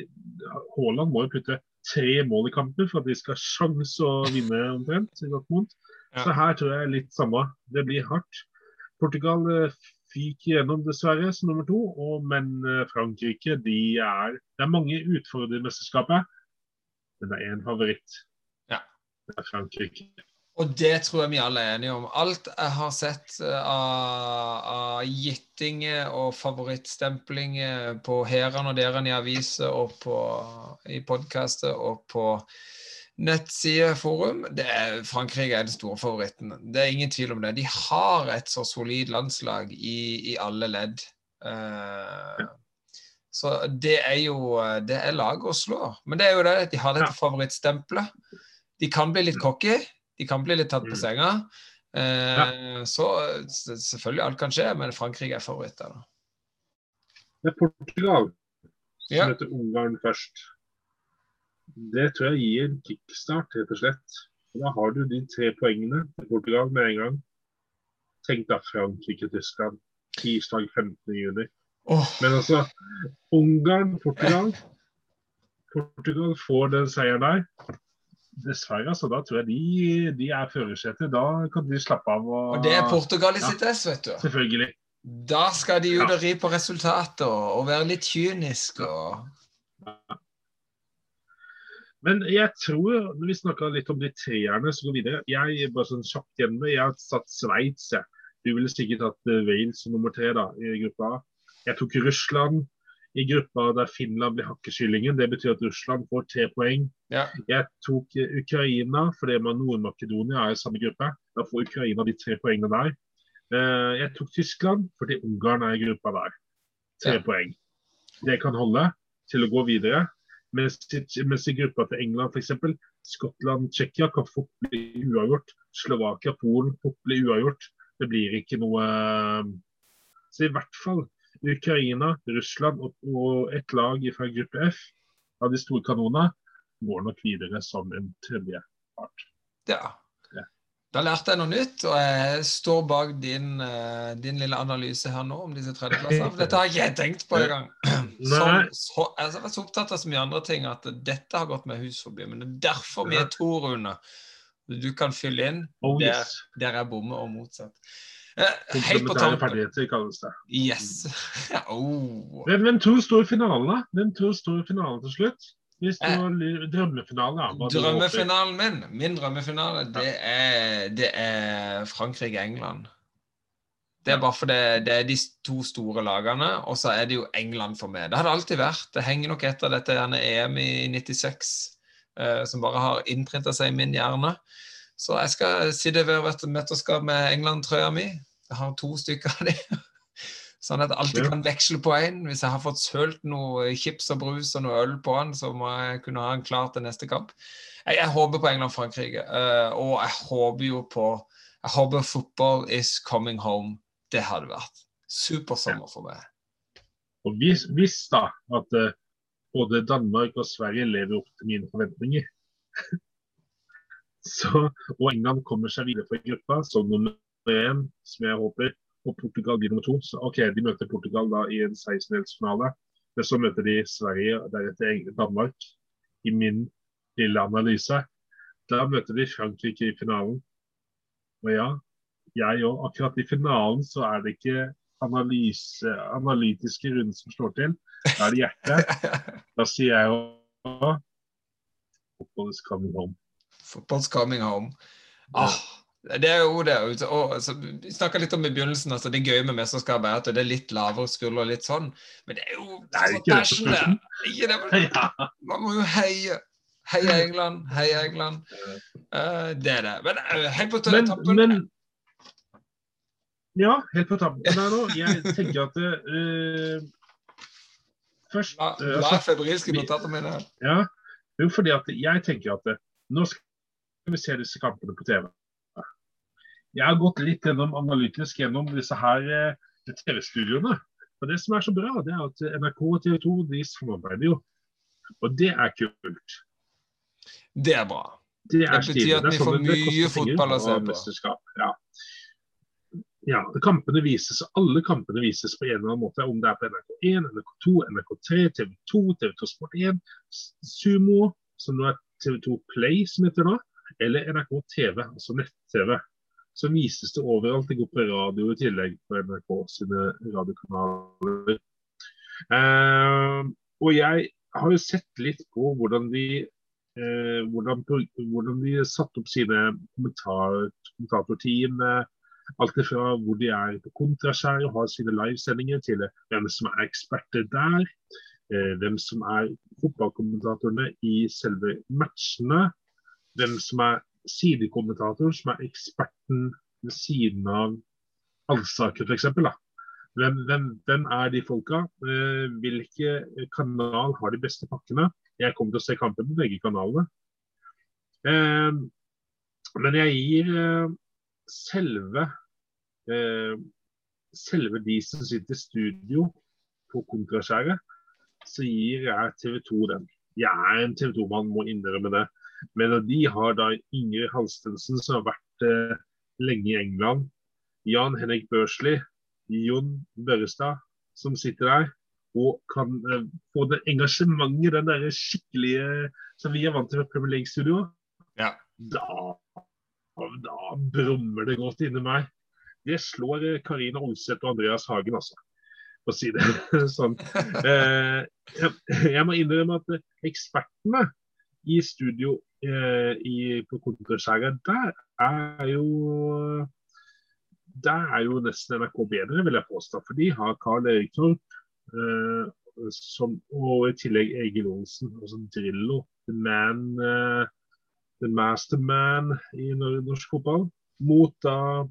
[SPEAKER 2] Haaland må jo putte tre mål i kampen for at de skal ha sjanse å vinne omtrent. i Dortmund.
[SPEAKER 1] Ja.
[SPEAKER 2] Så her tror jeg litt samme. Det blir hardt. Portugal eh, fyker gjennom, dessverre, som nummer to. Og, men eh, Frankrike, de er Det er mange utfordrere i mesterskapet, men det er én favoritt.
[SPEAKER 1] Ja.
[SPEAKER 2] Det er Frankrike.
[SPEAKER 1] Og det tror jeg vi alle er enige om. Alt jeg har sett eh, av, av gittinger og favorittstemplinger på herene og derene i aviser og på, i podkaster og på nettsideforum, det er Frankrike er den store favoritten. Det er ingen tvil om det. De har et så solid landslag i, i alle ledd. Uh, så det er jo det er laget å slå. Men det er jo det, de har dette favorittstempelet. De kan bli litt cocky. De kan bli litt tatt på
[SPEAKER 2] Mm.
[SPEAKER 1] senga. Eh, Så selvfølgelig alt kan skje, men Frankrike er favoritter.
[SPEAKER 2] Det er Portugal som
[SPEAKER 1] Ja.
[SPEAKER 2] heter Ungarn først. Det tror jeg gir en kickstart, rett og slett. Da har du de tre poengene til Portugal med en gang. Tenk da Frankrike-Tyskland. Tirsdag 15. juni. Men altså, Ungarn, Portugal Portugal får den seieren der. Dessverre, altså. Da tror jeg de, de er førersetet. Da kan de slappe av. Og,
[SPEAKER 1] og det er Portugal i sitt ess, vet du.
[SPEAKER 2] Selvfølgelig.
[SPEAKER 1] Da skal de ut og ri på resultater og, og være litt kynisk og
[SPEAKER 2] Men jeg tror, når vi snakka litt om de treerne som går videre Jeg bare sånn kjapt det. Jeg har satt Sveits. Du ville sikkert hatt eh, Wales som nummer tre da, i gruppa. A. Jeg tok Russland i gruppa der Finland blir hakkekyllingen. Det betyr at Russland får tre poeng.
[SPEAKER 1] Ja.
[SPEAKER 2] Jeg tok Ukraina, for det med Nord-Makedonia er i samme gruppe. Da får Ukraina de tre poengene der. Eh, Jeg tok Tyskland fordi Ungarn er i gruppa der. Tre
[SPEAKER 1] Ja.
[SPEAKER 2] poeng. Det kan holde til å gå videre. Mens, med i gruppa til England f.eks. Skottland, Tsjekkia kan fort bli uavgjort. Slovakia, Polen fort bli uavgjort. Det blir ikke noe Så i hvert fall Ukraina, Russland og, og et lag fra gruppe F av de store kanonene går nok videre som en tredje part.
[SPEAKER 1] Ja. Da lærte jeg noe nytt, og jeg står bak din, uh, din lille analyse her nå om disse tredjeplassene. For dette har ikke jeg tenkt på engang. jeg har vært så opptatt av så mye andre ting at dette har gått meg hus forbi. Men det er derfor vi er to, Rune. Du kan fylle inn
[SPEAKER 2] oh,
[SPEAKER 1] der, der jeg bommer, og motsatt. Uh, helt på tampen.
[SPEAKER 2] kalles det.
[SPEAKER 1] Yes. oh.
[SPEAKER 2] Hvem, hvem tror står i finalen, da? Hvem tror står i finalen til slutt? Hvis du har drømmefinalen
[SPEAKER 1] Drømmefinalen min Min drømmefinale, det er, det er Frankrike-England. Det er bare fordi det er de to store lagene, og så er det jo England for meg. Det har det alltid vært. Det henger nok etter dette EM i 96, eh, som bare har innprinta seg i min hjerne. Så jeg skal sitte ved et mesterskap med England-trøya mi. Jeg har to stykker av dem. Sånn at jeg alltid kan veksle på en. Hvis jeg har fått sølt noe chips og brus og noe øl på han, så må jeg kunne ha den klar til neste kamp. Jeg, jeg håper på England-Frankrike. Uh, og jeg håper jo på Jeg håper football is coming home. Det hadde vært supersommer for meg.
[SPEAKER 2] Og hvis, hvis da at uh, både Danmark og Sverige lever opp til mine forventninger, så, og England kommer seg videre fra gruppa som nummer én, som jeg håper og Portugal blir nummer to. Så OK, de møter Portugal da i en 16-delsfinale. Men så møter de Sverige og deretter Danmark i min lille analyse. Da møter de Frankrike i finalen. Og ja, jeg òg. Akkurat i finalen så er det ikke analyse, analytiske runder som slår til. Da er det hjertet. Da sier jeg òg Football is coming home.
[SPEAKER 1] Football's coming home. Ah, det er jo det. Og, altså, vi snakka litt om i begynnelsen, altså, det gøye med mesterskapet er at det er litt lavere skulder og litt sånn. Men det er jo
[SPEAKER 2] Nei, ikke det,
[SPEAKER 1] det. Ikke det. Man må jo heie. Heia England, heia England. Uh, det er det. Men uh, helt på
[SPEAKER 2] men, men, Ja, helt på tampen der nå. Jeg tenker at uh, Først
[SPEAKER 1] La, la altså, febrilske notater mine.
[SPEAKER 2] Ja, jo, fordi at jeg tenker at nå skal vi se disse kampene på TV. Jeg har gått litt gjennom analytisk gjennom disse her eh, TV-studioene. Og Det som er så bra, det er at NRK og TV 2 de samarbeider jo. Og det er kult.
[SPEAKER 1] Det er bra.
[SPEAKER 2] Det, er
[SPEAKER 1] det betyr at vi får sånn mye fotball å se på.
[SPEAKER 2] Ja. ja. kampene vises, Alle kampene vises på en eller annen måte. Om det er på NRK1, NRK2, NRK3, TV2, TV2 Sport1, Sumo, som nå er TV2 Play, som heter nå, eller NRK TV, altså nett-TV så vises det overalt. Det går på radio i tillegg på NRK sine radiokanaler. Eh, og jeg har jo sett litt på hvordan de eh, hvordan, hvordan de satt opp sine kommentar, kommentatorteam. alt fra hvor de er på kontraskjær og har sine livesendinger, til hvem som er eksperter der. Eh, hvem som er fotballkommentatorene i selve matchene. Hvem som er sidekommentator som er eksperten ved siden av Alsaker f.eks. Hvem, hvem, hvem er de folka? Eh, hvilke kanal har de beste pakkene? Jeg kommer til å se kampen på begge kanalene. Eh, men jeg gir eh, selve selve de som sitter i studio på kontraskjæret, så gir jeg TV 2 den. Jeg er en TV 2-mann, må innrømme det. Men de har da Ingrid Halstensen, som har vært eh, lenge i England. Jan Henrik Børsli, Jon Børrestad, som sitter der. Og kan eh, få det engasjementet, den der skikkelige som vi er vant til fra Premier League-studio.
[SPEAKER 1] Ja.
[SPEAKER 2] Da, da brummer det godt inni meg. Det slår eh, Karina Olseth og Andreas Hagen, altså. Å si det sånn. Eh, jeg, jeg må innrømme at ekspertene i studio eh, i, på Kontoskjæret, der er jo der er jo nesten NRK bedre, vil jeg påstå. For de har Carl Erik Torp eh, og i tillegg Egil Olsen, altså Drillo. The man, eh, the masterman i norsk fotball. Mot da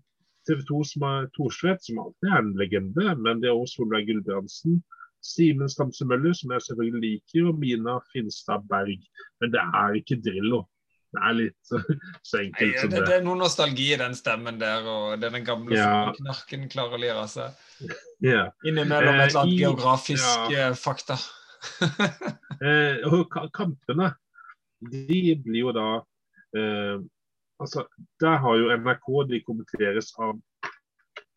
[SPEAKER 2] TV 2 som er Thorstvedt, som alltid er en legende. Men det er også Solveig Gulbrandsen, Simen Stamse Møller, som jeg selvfølgelig liker, og Mina Finstad Berg. Men det er ikke Drillo. Det er litt så, enkelt
[SPEAKER 1] Nei,
[SPEAKER 2] som
[SPEAKER 1] det,
[SPEAKER 2] det.
[SPEAKER 1] er noe nostalgi i den stemmen der, og det er den gamle
[SPEAKER 2] Ja.
[SPEAKER 1] knarken klarer å lire seg.
[SPEAKER 2] Ja.
[SPEAKER 1] Innimellom
[SPEAKER 2] Eh,
[SPEAKER 1] et eller annet
[SPEAKER 2] i-
[SPEAKER 1] geografisk
[SPEAKER 2] ja.
[SPEAKER 1] eh, fakta.
[SPEAKER 2] Eh, og kampene, de blir jo da eh, Altså, der har jo NRK De kommenteres av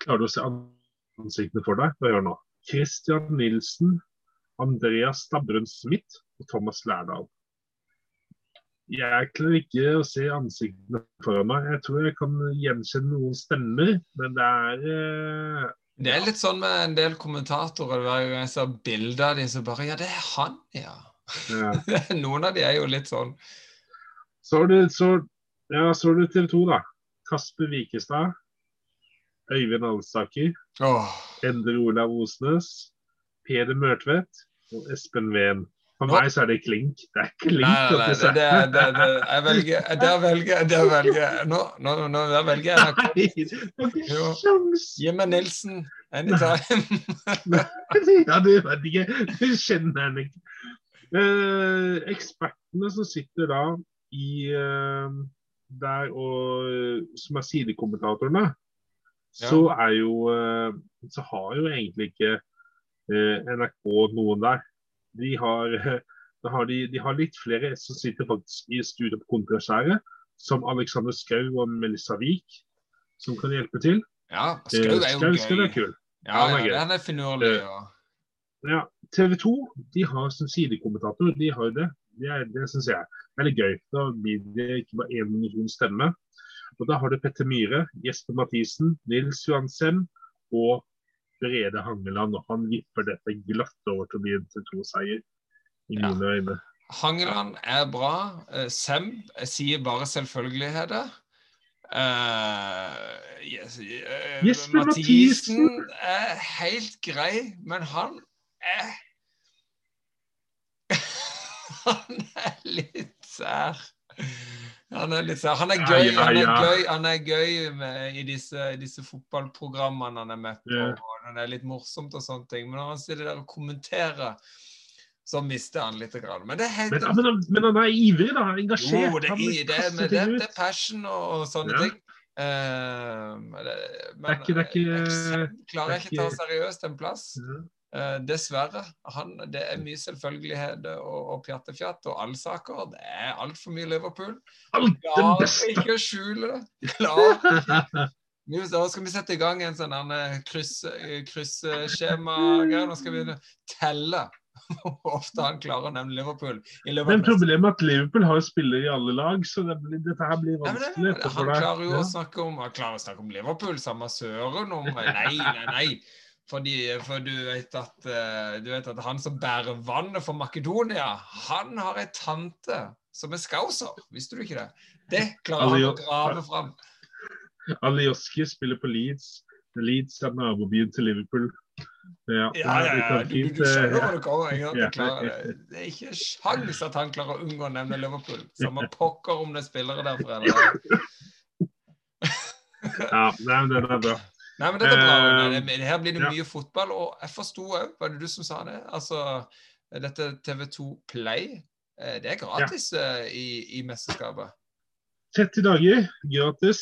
[SPEAKER 2] Klarer du å se ansiktene for deg? Hva gjør nå? Christian Nilsen, Andreas Stabrun Smith og Thomas Lærdal. Jeg klarer ikke å se ansiktene foran meg. Jeg tror jeg kan gjenkjenne noen stemmer, men det er eh,
[SPEAKER 1] Det er litt sånn med en del kommentatorer. Hver gang jeg ser bilder av dem, så bare Ja, det er han, ja.
[SPEAKER 2] ja.
[SPEAKER 1] Noen av de er jo litt sånn
[SPEAKER 2] Så har du, så, ja, så har du TV 2, da. Kasper Wikestad. Øyvind Alsaker.
[SPEAKER 1] Åh.
[SPEAKER 2] Endre Olav Osnes. Peder Mørtvedt og Espen Ven. For meg så er det klink. Det er klink.
[SPEAKER 1] Nei, nei, nei, det, det, det, det, jeg velger Der velger jeg Der velger jeg Nå, nå, nå der velger jeg NRK.
[SPEAKER 2] Nei, sjans.
[SPEAKER 1] Jimmy Nilsen, anytime.
[SPEAKER 2] Ja, du vet ikke. Du kjenner henne ikke. Eh, ekspertene som sitter da i eh, der og som er sidekommentatorene, så er jo eh, Så har jo egentlig ikke eh, NRK noen der. De har, de, har de, de har litt flere som sitter faktisk i studio på Kontraskjæret, som Alexander Skau og Melissa Wiik, som kan hjelpe til.
[SPEAKER 1] Ja,
[SPEAKER 2] Eh,
[SPEAKER 1] Skau er jo
[SPEAKER 2] Skau Skau er
[SPEAKER 1] gøy.
[SPEAKER 2] kul.
[SPEAKER 1] Ja,
[SPEAKER 2] han er
[SPEAKER 1] ja,
[SPEAKER 2] gøy.
[SPEAKER 1] han er finurlig. Og...
[SPEAKER 2] Ja, TV 2 de har som sidekommentator, de har jo det. Det, det syns jeg er veldig gøy. Da blir det ikke bare én stemme. Og Da har du Petter Myhre, Jesper Mathisen, Nils Johansen og Brede Hangeland. Og han vipper dette glatt over til å bli en TV 2-seier. I
[SPEAKER 1] Ja.
[SPEAKER 2] mine øyne.
[SPEAKER 1] Hangeland er bra. Eh, Sem sier bare selvfølgeligheter. Uh, yes, uh,
[SPEAKER 2] Jesper
[SPEAKER 1] Mathisen er helt grei, men han er Han er litt sær. Han er litt. Han er
[SPEAKER 2] Ja,
[SPEAKER 1] gøy,
[SPEAKER 2] ja,
[SPEAKER 1] han er gøy, han er gøy med, i disse, disse fotballprogrammene han er med på. Yeah. Det er litt morsomt og sånne ting. Men når han sitter der og kommenterer, så mister han litt. Grann. Men det helt
[SPEAKER 2] Men, men, han- men han er ivrig, da. Engasjert.
[SPEAKER 1] jo, det, er, det, men det, det er passion og, og sånne
[SPEAKER 2] yeah.
[SPEAKER 1] ting. Eh, men det, er
[SPEAKER 2] ikke- det er ikke-
[SPEAKER 1] jeg klarer
[SPEAKER 2] det er
[SPEAKER 1] ikke ta seriøst en plass. Eh, dessverre. Han, det er mye selvfølgeligheter og, og pjattefjatt og allsaker. Det er altfor mye Liverpool. Klarer ikke å skjule det. Nå skal vi sette i gang en sånn kryss- kryssskjema-greie. Nå skal vi telle hvor ofte han klarer å nevne Liverpool.
[SPEAKER 2] Men problemet er at Liverpool har jo spillere i alle lag, så det blir, dette her blir
[SPEAKER 1] Nei, men det-
[SPEAKER 2] vanskelig.
[SPEAKER 1] han klarer jo
[SPEAKER 2] Ja.
[SPEAKER 1] å snakke om, han klarer å snakke om Liverpool, samme søren om Nei, nei, nei. Fordi, for du vet, at, eh, du vet at han som bærer vannet for Makedonia, han har ei tante som er skauser. Visste du ikke det? Det klarer han å grave fram.
[SPEAKER 2] Alioski spiller på Leeds. Leeds er nabobyen til Liverpool. Ja,
[SPEAKER 1] Ja, ja, ja. Du, du, du skjønner
[SPEAKER 2] eh,
[SPEAKER 1] hvor det kommer. Ikke? Det, klarer, det. det er ikke sjans at han klarer å unngå å nevne Liverpool. Samme pokker om det er spillere derfra eller.
[SPEAKER 2] Ja, nei, den er bra.
[SPEAKER 1] Nei, men dette er bra.
[SPEAKER 2] Eh,
[SPEAKER 1] Det- Her blir det
[SPEAKER 2] ja.
[SPEAKER 1] mye fotball. Og jeg forsto òg, var det du som sa det? Altså, dette TV2 Play, eh, det er gratis ja. i, i mesterskapet.
[SPEAKER 2] 30 dager gratis.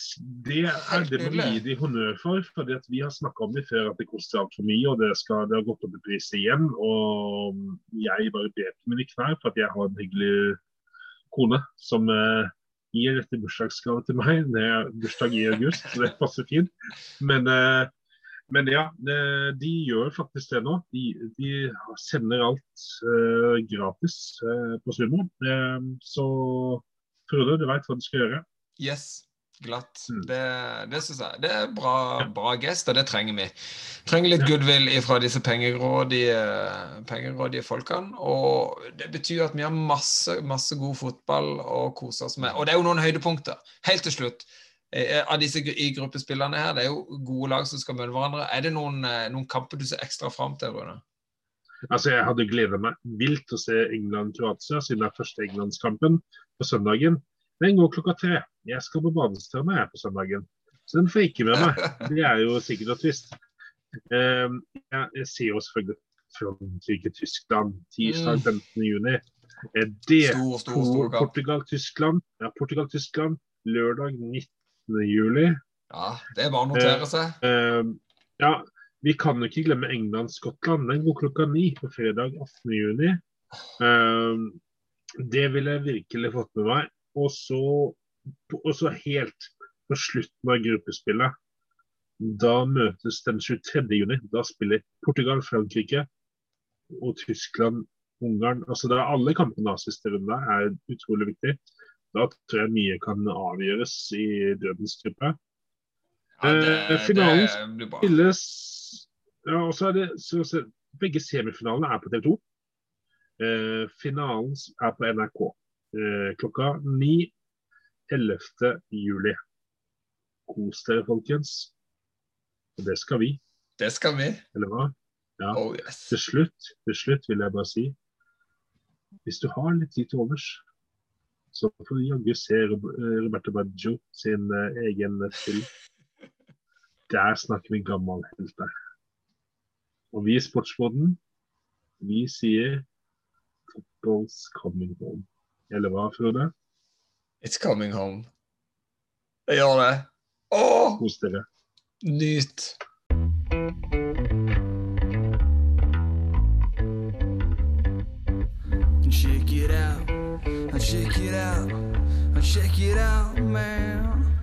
[SPEAKER 2] Det er det må vi gi de honnør for. fordi at Vi har snakka om det før at det koster altfor mye, og det, skal, det har gått opp i pris igjen. Og jeg bare bet mine knær for at jeg har en hyggelig kone som eh, gir dette bursdagsgave til meg. Det er bursdag i august, så det passer fint. Men, eh, men ja, det, de gjør faktisk det nå. De, de sender alt uh, gratis uh, på Sumo. Eh, så Frode, du veit hva du skal gjøre.
[SPEAKER 1] Yes. Glatt.
[SPEAKER 2] Mm.
[SPEAKER 1] Det, det syns jeg. Det er bra, bra gest, og det trenger vi. Trenger litt goodwill fra disse pengerådige, pengerådige, folkene. Og det betyr at vi har masse, masse god fotball å kose oss med. Og det er jo noen høydepunkter. Helt til slutt. eh, Av disse i gruppespillene her, det er jo gode lag som skal møte hverandre. Er det noen, eh, noen kamper du ser ekstra fram til, Rune?
[SPEAKER 2] Altså, Jeg hadde gleda meg vilt til å se England-Kroatia, siden det er første Englandskampen på søndagen. Den går klokka tre. Jeg skal på badestranda jeg på søndagen, så den får jeg ikke med meg. Det er jo sikkert og trist. Eh, jeg, ser jo selvfølgelig Frankrike-Tyskland tirsdag 15. juni. Eh, Det
[SPEAKER 1] Stor, stor, stor.
[SPEAKER 2] Portugal-Tyskland ja, Portugal-Tyskland lørdag 19. juli.
[SPEAKER 1] Ja, det er bare å notere seg.
[SPEAKER 2] Eh, ja, vi kan jo ikke glemme England-Skottland. Den går klokka ni på fredag 18. juni. Eh, det ville jeg virkelig fått med meg. Og så, og så helt på slutten av gruppespillet, da møtes den 23. juni. Da spiller Portugal, Frankrike og Tyskland, Ungarn. Altså det er alle kampene av siste runde er utrolig viktig. Da tror jeg mye kan avgjøres i dødens gruppe.
[SPEAKER 1] Ja,
[SPEAKER 2] Eh, finalen spilles ja, og så er det, så, så, Begge semifinalene er på TV 2. Eh, finalen er på NRK klokka 9 11. juli. Kos dere, folkens. Og det skal vi,
[SPEAKER 1] Det skal vi.
[SPEAKER 2] eller hva? Ja.
[SPEAKER 1] Oh yes.
[SPEAKER 2] Til slutt, til slutt vil jeg bare si Hvis du har litt tid til overs, så får du jaggu se eh, Roberto Baggio sin eh, egen film. Der snakker vi gammel helt der. Og vi i Sportsboden, vi sier 'football's coming home'. Eller hva, Frode?
[SPEAKER 1] It's coming home. Det gjør det. Åh!
[SPEAKER 2] Kos dere.
[SPEAKER 1] nyt.
[SPEAKER 3] Check it out, check it out, check it out, man.